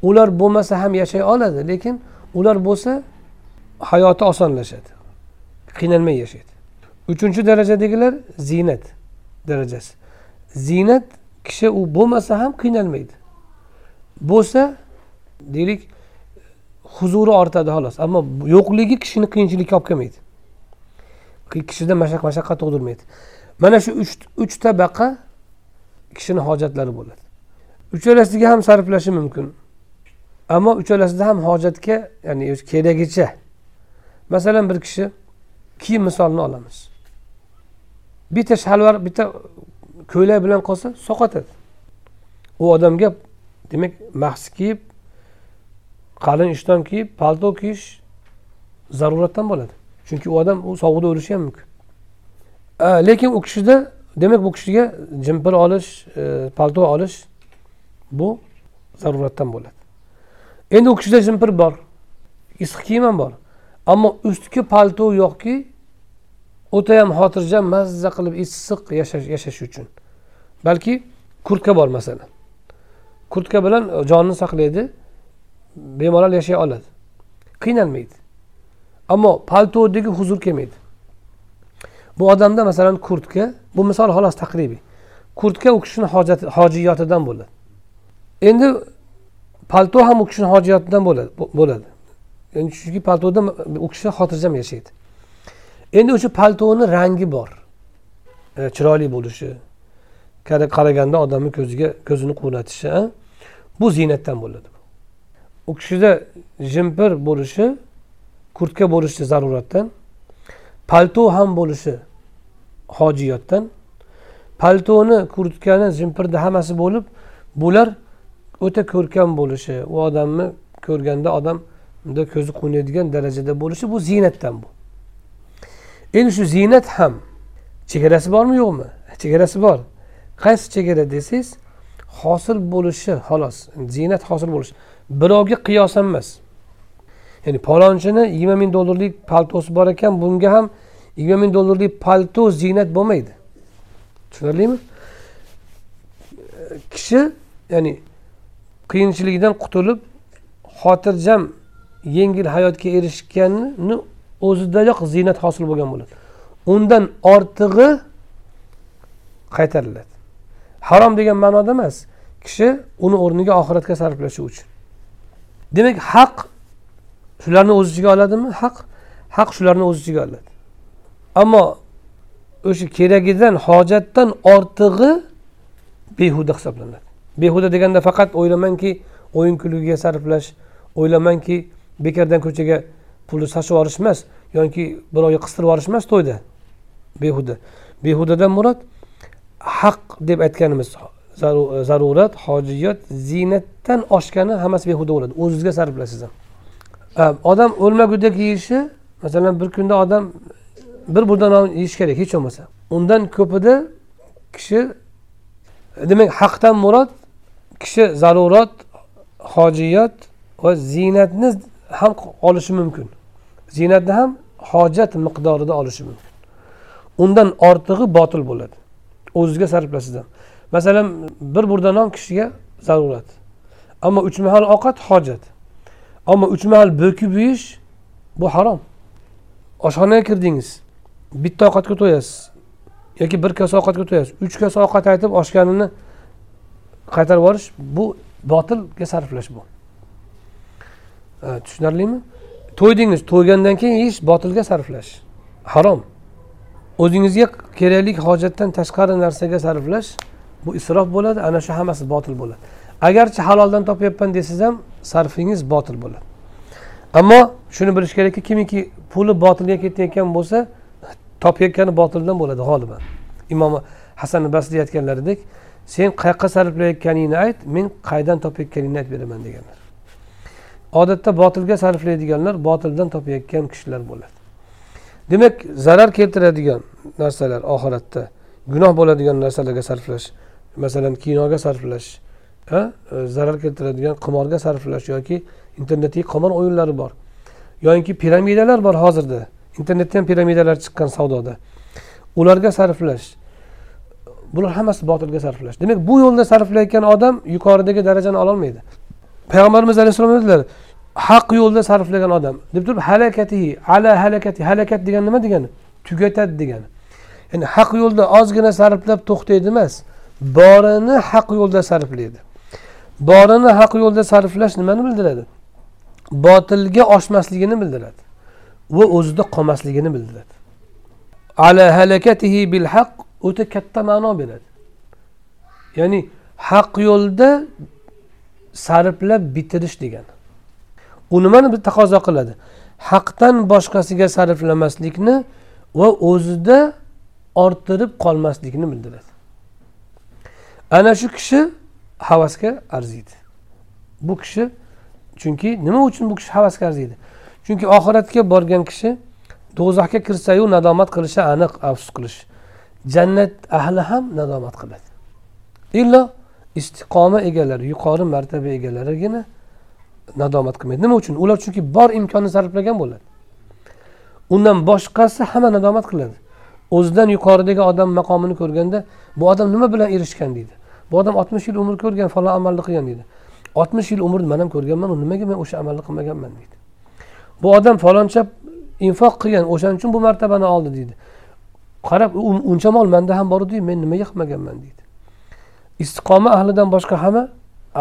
ular bo'lmasa ham yashay oladi lekin ular bo'lsa hayoti osonlashadi. Qiynalmay yashaydi. Uchinchi darajadagilar ziynat darajasi. Ziynat kishi u bo'lmasa ham qiynalmaydi. Bo'lsa deylik huzuri ortadi xolos ammo yo'qligi kishini qiyinchilikka olib kelmaydi. Kishida mashaq mashaqqat tug'dirmaydi. Mana shu uch uch tabaqa kishini hojatlari bo'ladi. Uchalasiga ham sarflashi mumkin ammo uchalasida ham hojatga ya'ni keragicha masalan bir kishi kiyim misolini olamiz. Bitta shalvar bitta ko'ylak bilan qolsa soqotadi. U odamga demak mahsi kiyib qalin ishton kiyib palto kiyish zaruratdan bo'ladi. Chunki u odam u sovuqda o'lishi ham mumkin. Lekin u kishida demak bu kishiga jimpir olish e, palto olish bu zaruratdan bo'ladi. Endi u kishida jimpir bor. Issiq kiyim ham bor. Ammo ustki palto yo'qki o'tayam xotirjam mazza qilib issiq yashash yashash uchun. Balki kurtka bor masalan kurtka bilan jonni saqlaydi bemalol yashay oladi. Qiynalmaydi. Ammo paltodagi huzur kelmaydi. Bu odamda masalan kurtka bu misol xolos taqribiy. Kurtka u kishini hojiyotidan bo'ladi. Endi palto ham u kishini hojiyotidan bo'ladi. Ya'ni chunki paltoda u kishi xotirjam yashaydi. Endi o'sha paltoni rangi bor. E, chiroyli bo'lishi qaraganda odamni ko'ziga ko'zini quvnatishi bu ziynatdan bo'ladi u kishida jimpir bo'lishi kurtka bo'lishi zaruratdan palto ham bo'lishi hojiyotdan paltoni kurtkani jimpirni hammasi bo'lib bular o'ta ko'rkam bo'lishi u odamni ko'rganda odam unda ko'zi quvnaydigan darajada bo'lishi bu ziynatdan bu. Endi shu ziynat ham chegarasi bormi yo'qmi? Chegarasi bor. Qaysi chegara desangiz hosil bo'lishi xolos ziynat hosil bo'lishi. Birovga qiyosan emas. Ya'ni palonchini yigirma ming dollarlik paltosi bor ekan bunga ham yigirma ming dollarlik palto ziynat bo'lmaydi. Tushunarlimi? Kishi ya'ni qiyinchilikdan qutulib xotirjam yengil hayotga erishganni o'zidayoq ziynat hosil bo'lgan bo'ladi. Undan ortig'i qaytariladi. Harom degan ma'noda emas kishi uni o'rniga oxiratga sarflashi uchun. Demak haq shularni o'z ichiga oladimi? Haq haq shularni o'z ichiga oladi. Ammo o'sha keragidan hojatdan ortig'i behuda hisoblanadi. Behuda deganda faqat o'ylamanki o'yin kulgiga sarflash o'ylamanki bekordan ko'chaga pulni sochib yuborish emas yoki birovga qistirib yuborish emas to'yda. Behuda. Behudadan murod haq deb aytganimiz zarurat hojiyat ziynatdan oshgani hammasi behuda bo'ladi. O'zizga sarflaysiz e, odam o'lmagudek yeyishi masalan bir kunda odam bir burda non yeyish kerak hech bo'lmasa. Undan ko'pida kishi demak haqdan murod kishi zarurat hojiyat va ziynatni ham olishi mumkin. Ziynatni ham hojat miqdorida olishi mumkin. Undan ortig'i botil bo'ladi. O'zizga sarflasiz ham masalan bir burda non kishiga zarurat. Ammo uch mahal ovqat hojat. Ammo uch mahal bo'kib yeyish bu harom. Oshxonaga kirdingiz bitta ovqatga to'yasiz yoki bir kosa ovqatga to'yasiz uch kosa ovqat aytib oshganini qaytarib yuborish bu botilga sarflash bu. Э, tushunarlimi? To'ydingiz to'ygandan keyin yeyish botilga sarflash. Harom. O'zingizga kerakli hojatdan tashqari narsaga sarflash bu isrof bo'ladi ana shu hammasi botil bo'ladi. Agarchi haloldan topyapman desangiz ham sarfingiz botil bo'ladi. Ammo shuni bilish kerakki kimiki puli botilga ketayotgan bo'lsa topayotgani botildan bo'ladi g'oliban. Imom hasan basriy aytganlaridek sen qayoqqa sarflayotganingni ayt men qaydan topayotganingni aytib beraman deganlar. Odatda botilga sarflaydiganlar botildan topayotgan kishilar bo'ladi. Demak zarar keltiradigan narsalar oxiratda gunoh bo'ladigan narsalarga sarflash masalan kinoga sarflash e, zarar keltiradigan qimorga sarflash yoki internetdagi qimor o'yinlari bor yoinki piramidalar bor hozirda. Internetda ham piramidalar chiqqan savdoda. Ularga sarflash bular hammasi botilga sarflash. Demak bu yo'lda sarflayotgan odam yuqoridagi darajani ololmaydi. Payg'ambarimiz alayhissalom aytdilar haq yo'lda sarflagan odam. Deb turib halakatihi ala halakati halakat degani nima degani? Tugatadi degani. Ya'ni haq yo'lda ozgina sarflab to'xtaydi emas borini haq yo'lda sarflaydi. Borini haq yo'lda sarflash nimani bildiradi? Botilga oshmasligini bildiradi va o'zida qolmasligini bildiradi. Ala halakatihi bil haq o'ta katta ma'no beradi. Ya'ni haq yo'lda sarflab bitirish degani u nimani taqozo qiladi? Haqdan boshqasiga sarflamaslikni va o'zida orttirib qolmaslikni bildiradi. Ana shu kishi havasga arziydi. Bu kishi chunki nima uchun bu kishi havasga arziydi? Chunki oxiratga borgan kishi do'zaxga kirsayu nadomat qilishi aniq afsus qilish. Jannat ahli ham nadomat qiladi. Illo istiqoma egalari yuqori martaba egalarigina nadomat qilmaydi. Nima uchun? Ular chunki bor imkonni sarflagan bo'ladi. Undan boshqasi hamma nadomat qiladi o'zidan yuqoridagi odam maqomini ko'rganda bu odam nima bilan erishgan deydi. Bu odam oltmish yil umr ko'rgan falon amalni qilgan deydi. Oltmish yil umrni man ham ko'rganman nimaga men o'sha amalni qilmaganman deydi. Bu odam faloncha infoq qilgan o'shaning uchun bu martabani oldi deydi. Qarab uncha mol manda ham bor ediyu men nimaga qilmaganman deydi. Istiqoma ahlidan boshqa hamma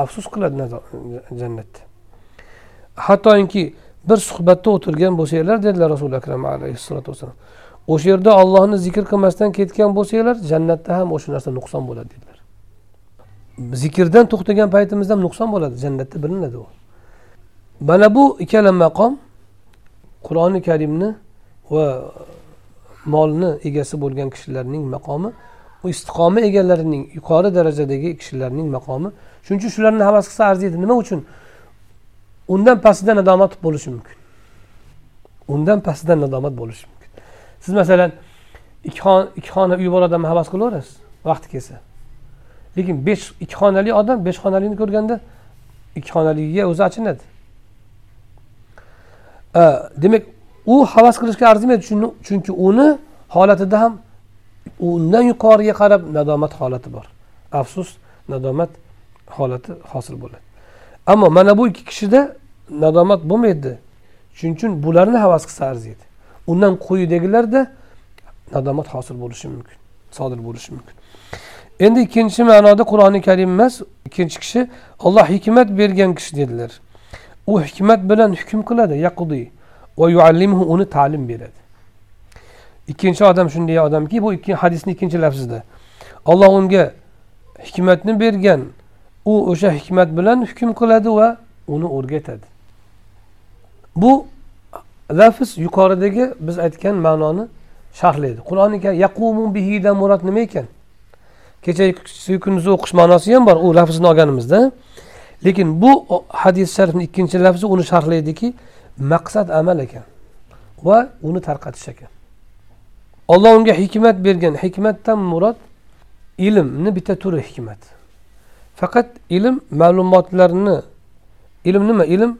afsus qiladi jannatda. Hattoki bir suhbatda o'tirgan bo'lsanglar dedilar rasuli akram alayhissalotu vassalom o'sha yerda ollohni zikr qilmasdan ketgan bo'lsanglar jannatda ham o'sha narsa nuqson bo'ladi dedilar. Zikrdan to'xtagan paytimizda ham nuqson bo'ladi jannatda bilinadi u. Mana bu ikkala maqom qur'oni karimni va molni egasi bo'lgan kishilarning maqomi u istiqoma egalarining yuqori darajadagi kishilarning maqomi. Shuning uchun shularni havas qilsa arziydi nima uchun? Undan pastida nadomat bo'lishi mumkin. Undan pastida nadomat bo'lishi mumkin. Siz masalan ikki xona ikki xona uy bor odamni havas qilaverasiz vaqti kelsa. Lekin besh ikki xonali odam besh xonalikni ko'rganda ikki xonaligiga o'zi achinadi. Demak u havas qilishga arzimaydi. Chunki uni holatida ham undan yuqoriga qarab nadomat holati bor. Afsus nadomat holati hosil bo'ladi. Ammo mana bu ikki kishida nadomat bo'lmaydi. Shuning uchun bularni havas qilsa arziydi undan quyidagilarda nadomat hosil bo'lishi mumkin sodir bo'lishi mumkin. Endi ikkinchi ma'noda qur'oni karim emas ikkinchi kishi olloh hikmat bergan kishi dedilar. U hikmat bilan hukm qiladi yaqudiy. Va yuallimuhu uni ta'lim beradi. Ikkinchi odam shunday odamki bu ikki hadisni ikkinchi lafzida olloh unga hikmatni bergan u o'sha hikmat bilan hukm qiladi va uni o'rgatadi. Bu lafz yuqoridagi biz aytgan ma'noni sharhlaydi. Qur'oni yaqumu bihidan murod nima ekan? Kechagi kunduzi o'qish ma'nosi ham bor u lafzni olganimizda. Lekin bu hadis sharifni ikkinchi lafzi uni sharhlaydiki maqsad amal ekan va uni tarqatish ekan. Olloh unga hikmat bergan. Hikmatdan murod ilmni bitta turi hikmat. Faqat ilm ma'lumotlarni ilm nima? Ilm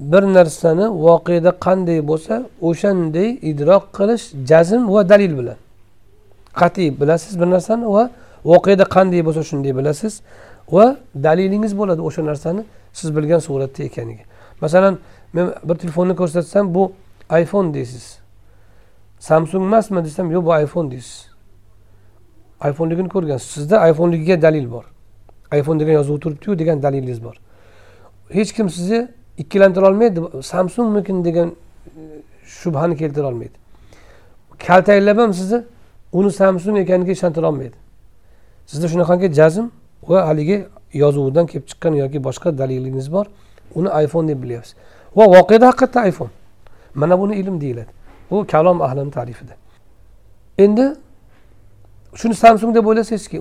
bir narsani voqeda qanday bo'lsa o'shanday idrok qilish jazm va dalil bilan. Qat'iy bilasiz bir narsani va voqeda qanday bo'lsa shunday bilasiz va dalilingiz bo'ladi o'sha narsani siz bilgan suratda ekaniga. Masalan men bir telefonni ko'rsatsam bu iphone deysiz. Samsung emasmi desam yo'q bu iphone deysiz. iphoneligini ko'rgansiz sizda iphone'ligiga dalil bor. iphone degan yozuv turibdiyu degan dalilingiz bor. Hech kim sizni ikkilantira olmaydi samsungmikin degan e, shubhani keltira olmaydi. Kaltaklab ham sizni uni samsung ekaniga ishontira olmaydi. Sizda shunaqangi jazm va haligi yozuvdan kelib chiqqan yoki boshqa dalilingiz bor uni iphone deb bilyapsiz. Va voqeda haqiqatda iphone. Mana buni ilm deyiladi. Bu kalom ahlini tarifida endi shuni samsung deb o'ylasangizki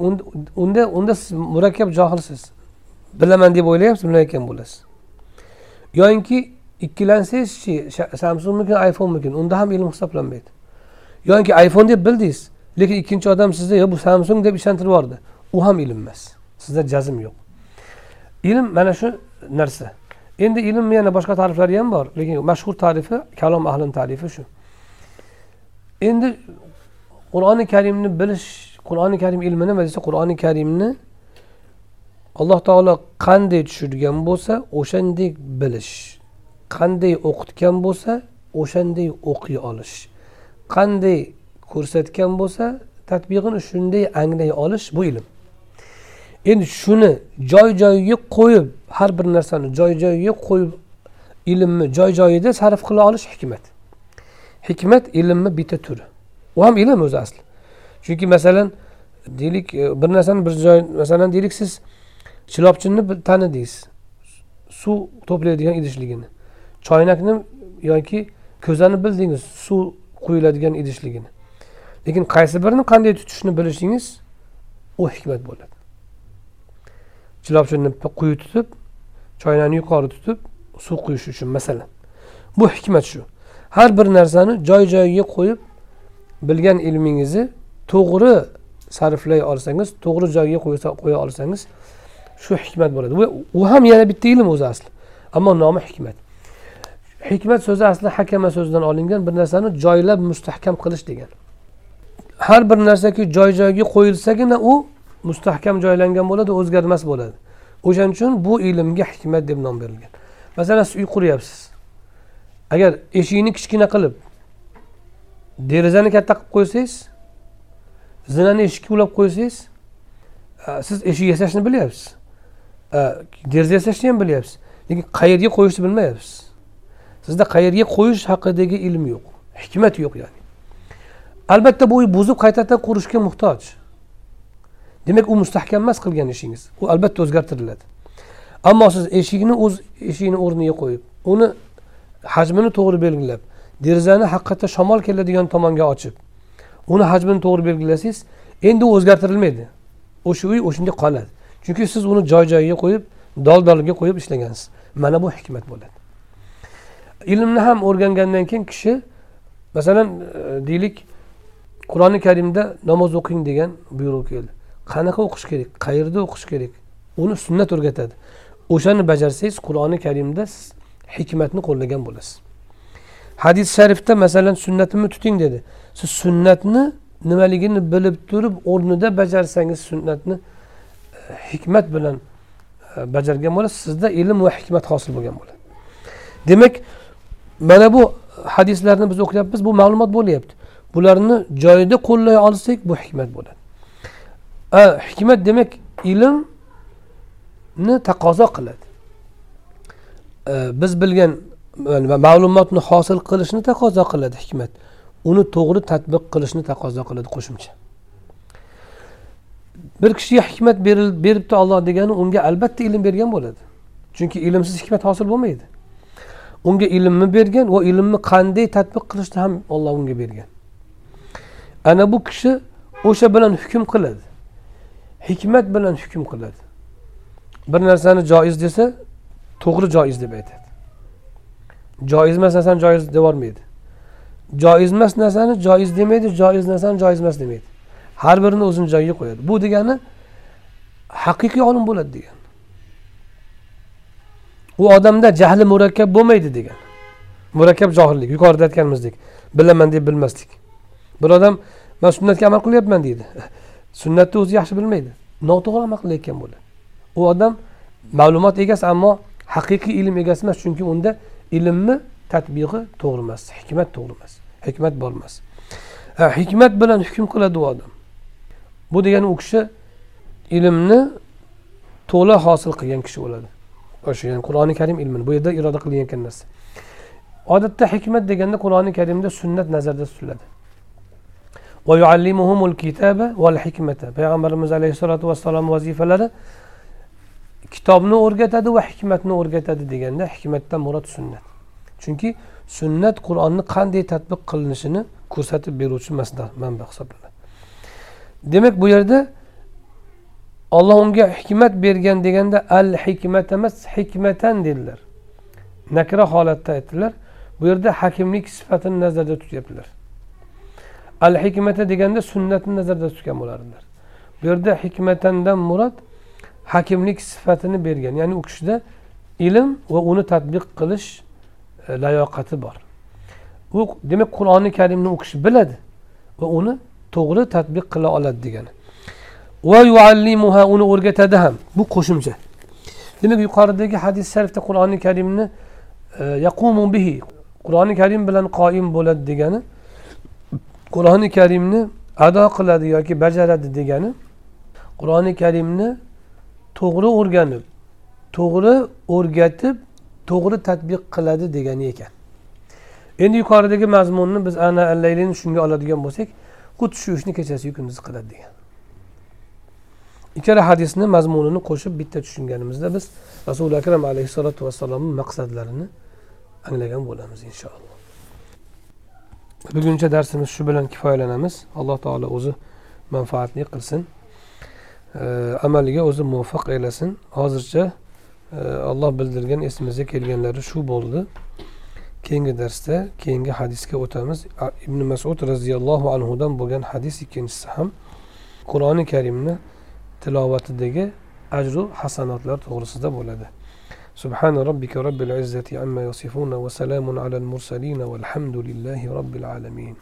unda unda siz murakkab johilsiz. Bilaman deb o'ylayapsiz bilmayotgan bo'lasiz. Yoyinki ikkilansangizchi samsungmikin iphonemikin unda ham ilm hisoblanmaydi. Yoki iphone deb bildingiz lekin ikkinchi odam sizda yo bu samsung deb ishontirib yubordi. U ham ilm emas. Sizda jazm yo'q. Ilm mana shu narsa. Endi ilmni yana boshqa ta'riflari ham bor lekin mashhur tarifi kalom ahlini tarifi shu. Endi qur'oni karimni bilish qur'oni karim ilmi nima desa qur'oni karimni alloh taolo qanday tushirgan bo'lsa o'shandek bilish. Qanday o'qitgan bo'lsa o'shanday o'qiy olish. Qanday ko'rsatgan bo'lsa tadbiqini shunday anglay olish bu ilm. Endi shuni joy joyiga qo'yib har bir narsani joy joyiga qo'yib ilmni joy joyida sarf qila olish hikmat. Hikmat ilmni bitta turi u ham ilm o'zi asli chunki masalan deylik e, bir narsani bir joy masalan deylik siz chilopchinni tanidingiz. Suv to'playdigan idishligini choynakni yoki ko'zani bildingiz suv quyiladigan idishligini. Lekin qaysi birini qanday tutishni bilishingiz u hikmat bo'ladi. Chilopchinni quyi tutib choynakni yuqori tutib suv quyish uchun masalan. Bu hikmat shu. Har bir narsani joy joyiga qo'yib bilgan ilmingizni to'g'ri sarflay olsangiz to'g'ri joyga qo'ya olsangiz shu hikmat bo'ladi. U ham yana bitta ilm o'zi asli ammo nomi hikmat. Hikmat so'zi asli hakama so'zidan olingan bir narsani joylab mustahkam qilish degan. Har bir narsaki joy joyiga qo'yilsagina u mustahkam joylangan bo'ladi o'zgarmas bo'ladi. O'shaning uchun bu ilmga hikmat deb nom berilgan. Masalan siz uy quryapsiz. Agar eshikni kichkina qilib derazani katta qilib qo'ysangiz zinani eshikka ulab qo'ysangiz siz eshik yasashni bilyapsiz. Deraza yasashni ham bilyapsiz. Lekin qayerga qo'yishni bilmayapsiz. Sizda qayerga qo'yish haqidagi ilm yo'q hikmat yo'q ya'ni. Albatta bu uy buzib qaytadan qurishga muhtoj. Demak u mustahkam emas qilgan ishingiz. U albatta o'zgartiriladi. Ammo siz eshikni o'z eshikni o'rniga qo'yib uni hajmini to'g'ri belgilab derazani haqiqatda shamol keladigan tomonga ochib uni hajmini to'g'ri belgilasangiz endi u o'zgartirilmaydi. O'sha uy o'shanda qoladi. Chunki siz uni joy joyiga qo'yib dol doliga qo'yib ishlagansiz. Mana bu hikmat bo'ladi. Ilmni ham o'rgangandan keyin kishi masalan e, deylik qur'oni karimda namoz o'qing degan buyruq keldi. Qanaqa o'qish kerak? Qayerda o'qish kerak? Uni sunnat o'rgatadi. O'shani bajarsangiz qur'oni karimda siz hikmatni qo'llagan bo'lasiz. Hadis sharifda masalan sunnatimni tuting dedi. Siz sunnatni nimaligini bilib turib o'rnida bajarsangiz sunnatni e, hikmat bilan e, bajargan bo'lasiz. Sizda ilm va hikmat hosil bo'lgan bo'ladi. Demak mana bu hadislarni biz o'qiyapmiz bu ma'lumot bo'lyapti. Bularni joyida qo'llay olsak bu hikmat bo'ladi. E, hikmat demak ilmni taqozo qiladi. Biz bilgan ma'lumotni hosil qilishni taqozo qiladi hikmat. Uni to'g'ri tadbiq qilishni taqozo qiladi qo'shimcha. Bir kishiga hikmat beribdi olloh degani unga albatta ilm bergan bo'ladi. Chunki ilmsiz hikmat hosil bo'lmaydi. Unga ilmni bergan va ilmni qanday tadbiq qilishni ham olloh unga bergan. Ana bu kishi o'sha bilan hukm qiladi. Hikmat bilan hukm qiladi. Bir narsani joiz desa to'g'ri joiz deb aytadi. Joiz emas narsani joiz deyormaydi joiz emas narsani joiz demaydi joiz narsani joiz emas demaydi. Har birini o'zini joyiga qo'yadi. Bu degani haqiqiy olim bo'ladi degan u odamda jahli murakkab bo'lmaydi degan murakkab johillik yuqorida aytganimizdek bilaman deb bilmaslik. Bir odam man sunnatga amal qilyapman deydi. Sunnatni o'zi yaxshi bilmaydi. Noto'g'ri amal qilayotgan bo'ladi. U odam ma'lumot egasi ammo haqiqiy ilm egasi emas chunki unda ilmni tatbiqi to'g'ri emas hikmat to'g'ri emas hikmat bor emas. Hikmat bilan hukm qiladi u odam. Bu degani u kishi ilmni to'la hosil qilgan kishi bo'ladi. O'sha ya'ni qur'oni karim ilmini bu yerda iroda qilinayotgan narsa. Odatda hikmat deganda qur'oni karimda sunnat nazarda tutiladi. Payg'ambarimiz alayhissalotu vassalom vazifalari kitobni o'rgatadi va hikmatni o'rgatadi deganda hikmatdan murod sunnat. Chunki sunnat qur'onni qanday tadbiq qilinishini ko'rsatib beruvchi manba hisoblanadi. Demak bu yerda olloh unga hikmat bergan deganda al hikmat emas hikmatan dedilar. Nakra holatda aytdilar bu yerda hakimlik sifatini nazarda tutyaptilar. Al hikmata deganda sunnatni nazarda tutgan bo'lardilar. Bu yerda hikmatandan murod hakimlik sifatini bergan. Ya'ni u kishida ilm va uni tadbiq qilish e, layoqati bor. U demak qur'oni karimni u kishi biladi va uni to'g'ri tadbiq qila oladi degani. Va yuallimuha uni o'rgatadi ham bu qo'shimcha. Demak yuqoridagi hadis sharifda qur'oni karimni e, yaqumu bihi qur'oni karim bilan qoim bo'ladi degani qur'oni karimni ado qiladi yoki bajaradi degani qur'oni karimni to'g'ri o'rganib to'g'ri o'rgatib to'g'ri tadbiq qiladi degani ekan. Endi yuqoridagi mazmunni biz ana allaylini shunga oladigan bo'lsak xuddi shu ishni kechasi kunduzi qiladi degan. Ikkala hadisni mazmunini qo'shib bitta tushunganimizda biz rasuli akram alayhissalotu vassalomni maqsadlarini anglagan bo'lamiz inshaalloh. Buguncha darsimiz shu bilan kifoyalanamiz. Alloh taolo o'zi manfaatli qilsin. amaliga o'zi muvaffaq aylasin hozircha olloh bildirgan esimizga kelganlari shu bo'ldi keyingi darsda keyingi hadisga o'tamiz ibn masud roziyallohu anhudan bo'lgan hadis ikkinchisi ham qur'oni karimni tilovatidagi ajru hasanotlar to'g'risida bo'ladi سبحان ربك رب العزة عما يصفون وسلام على المرسلين والحمد لله رب العالمين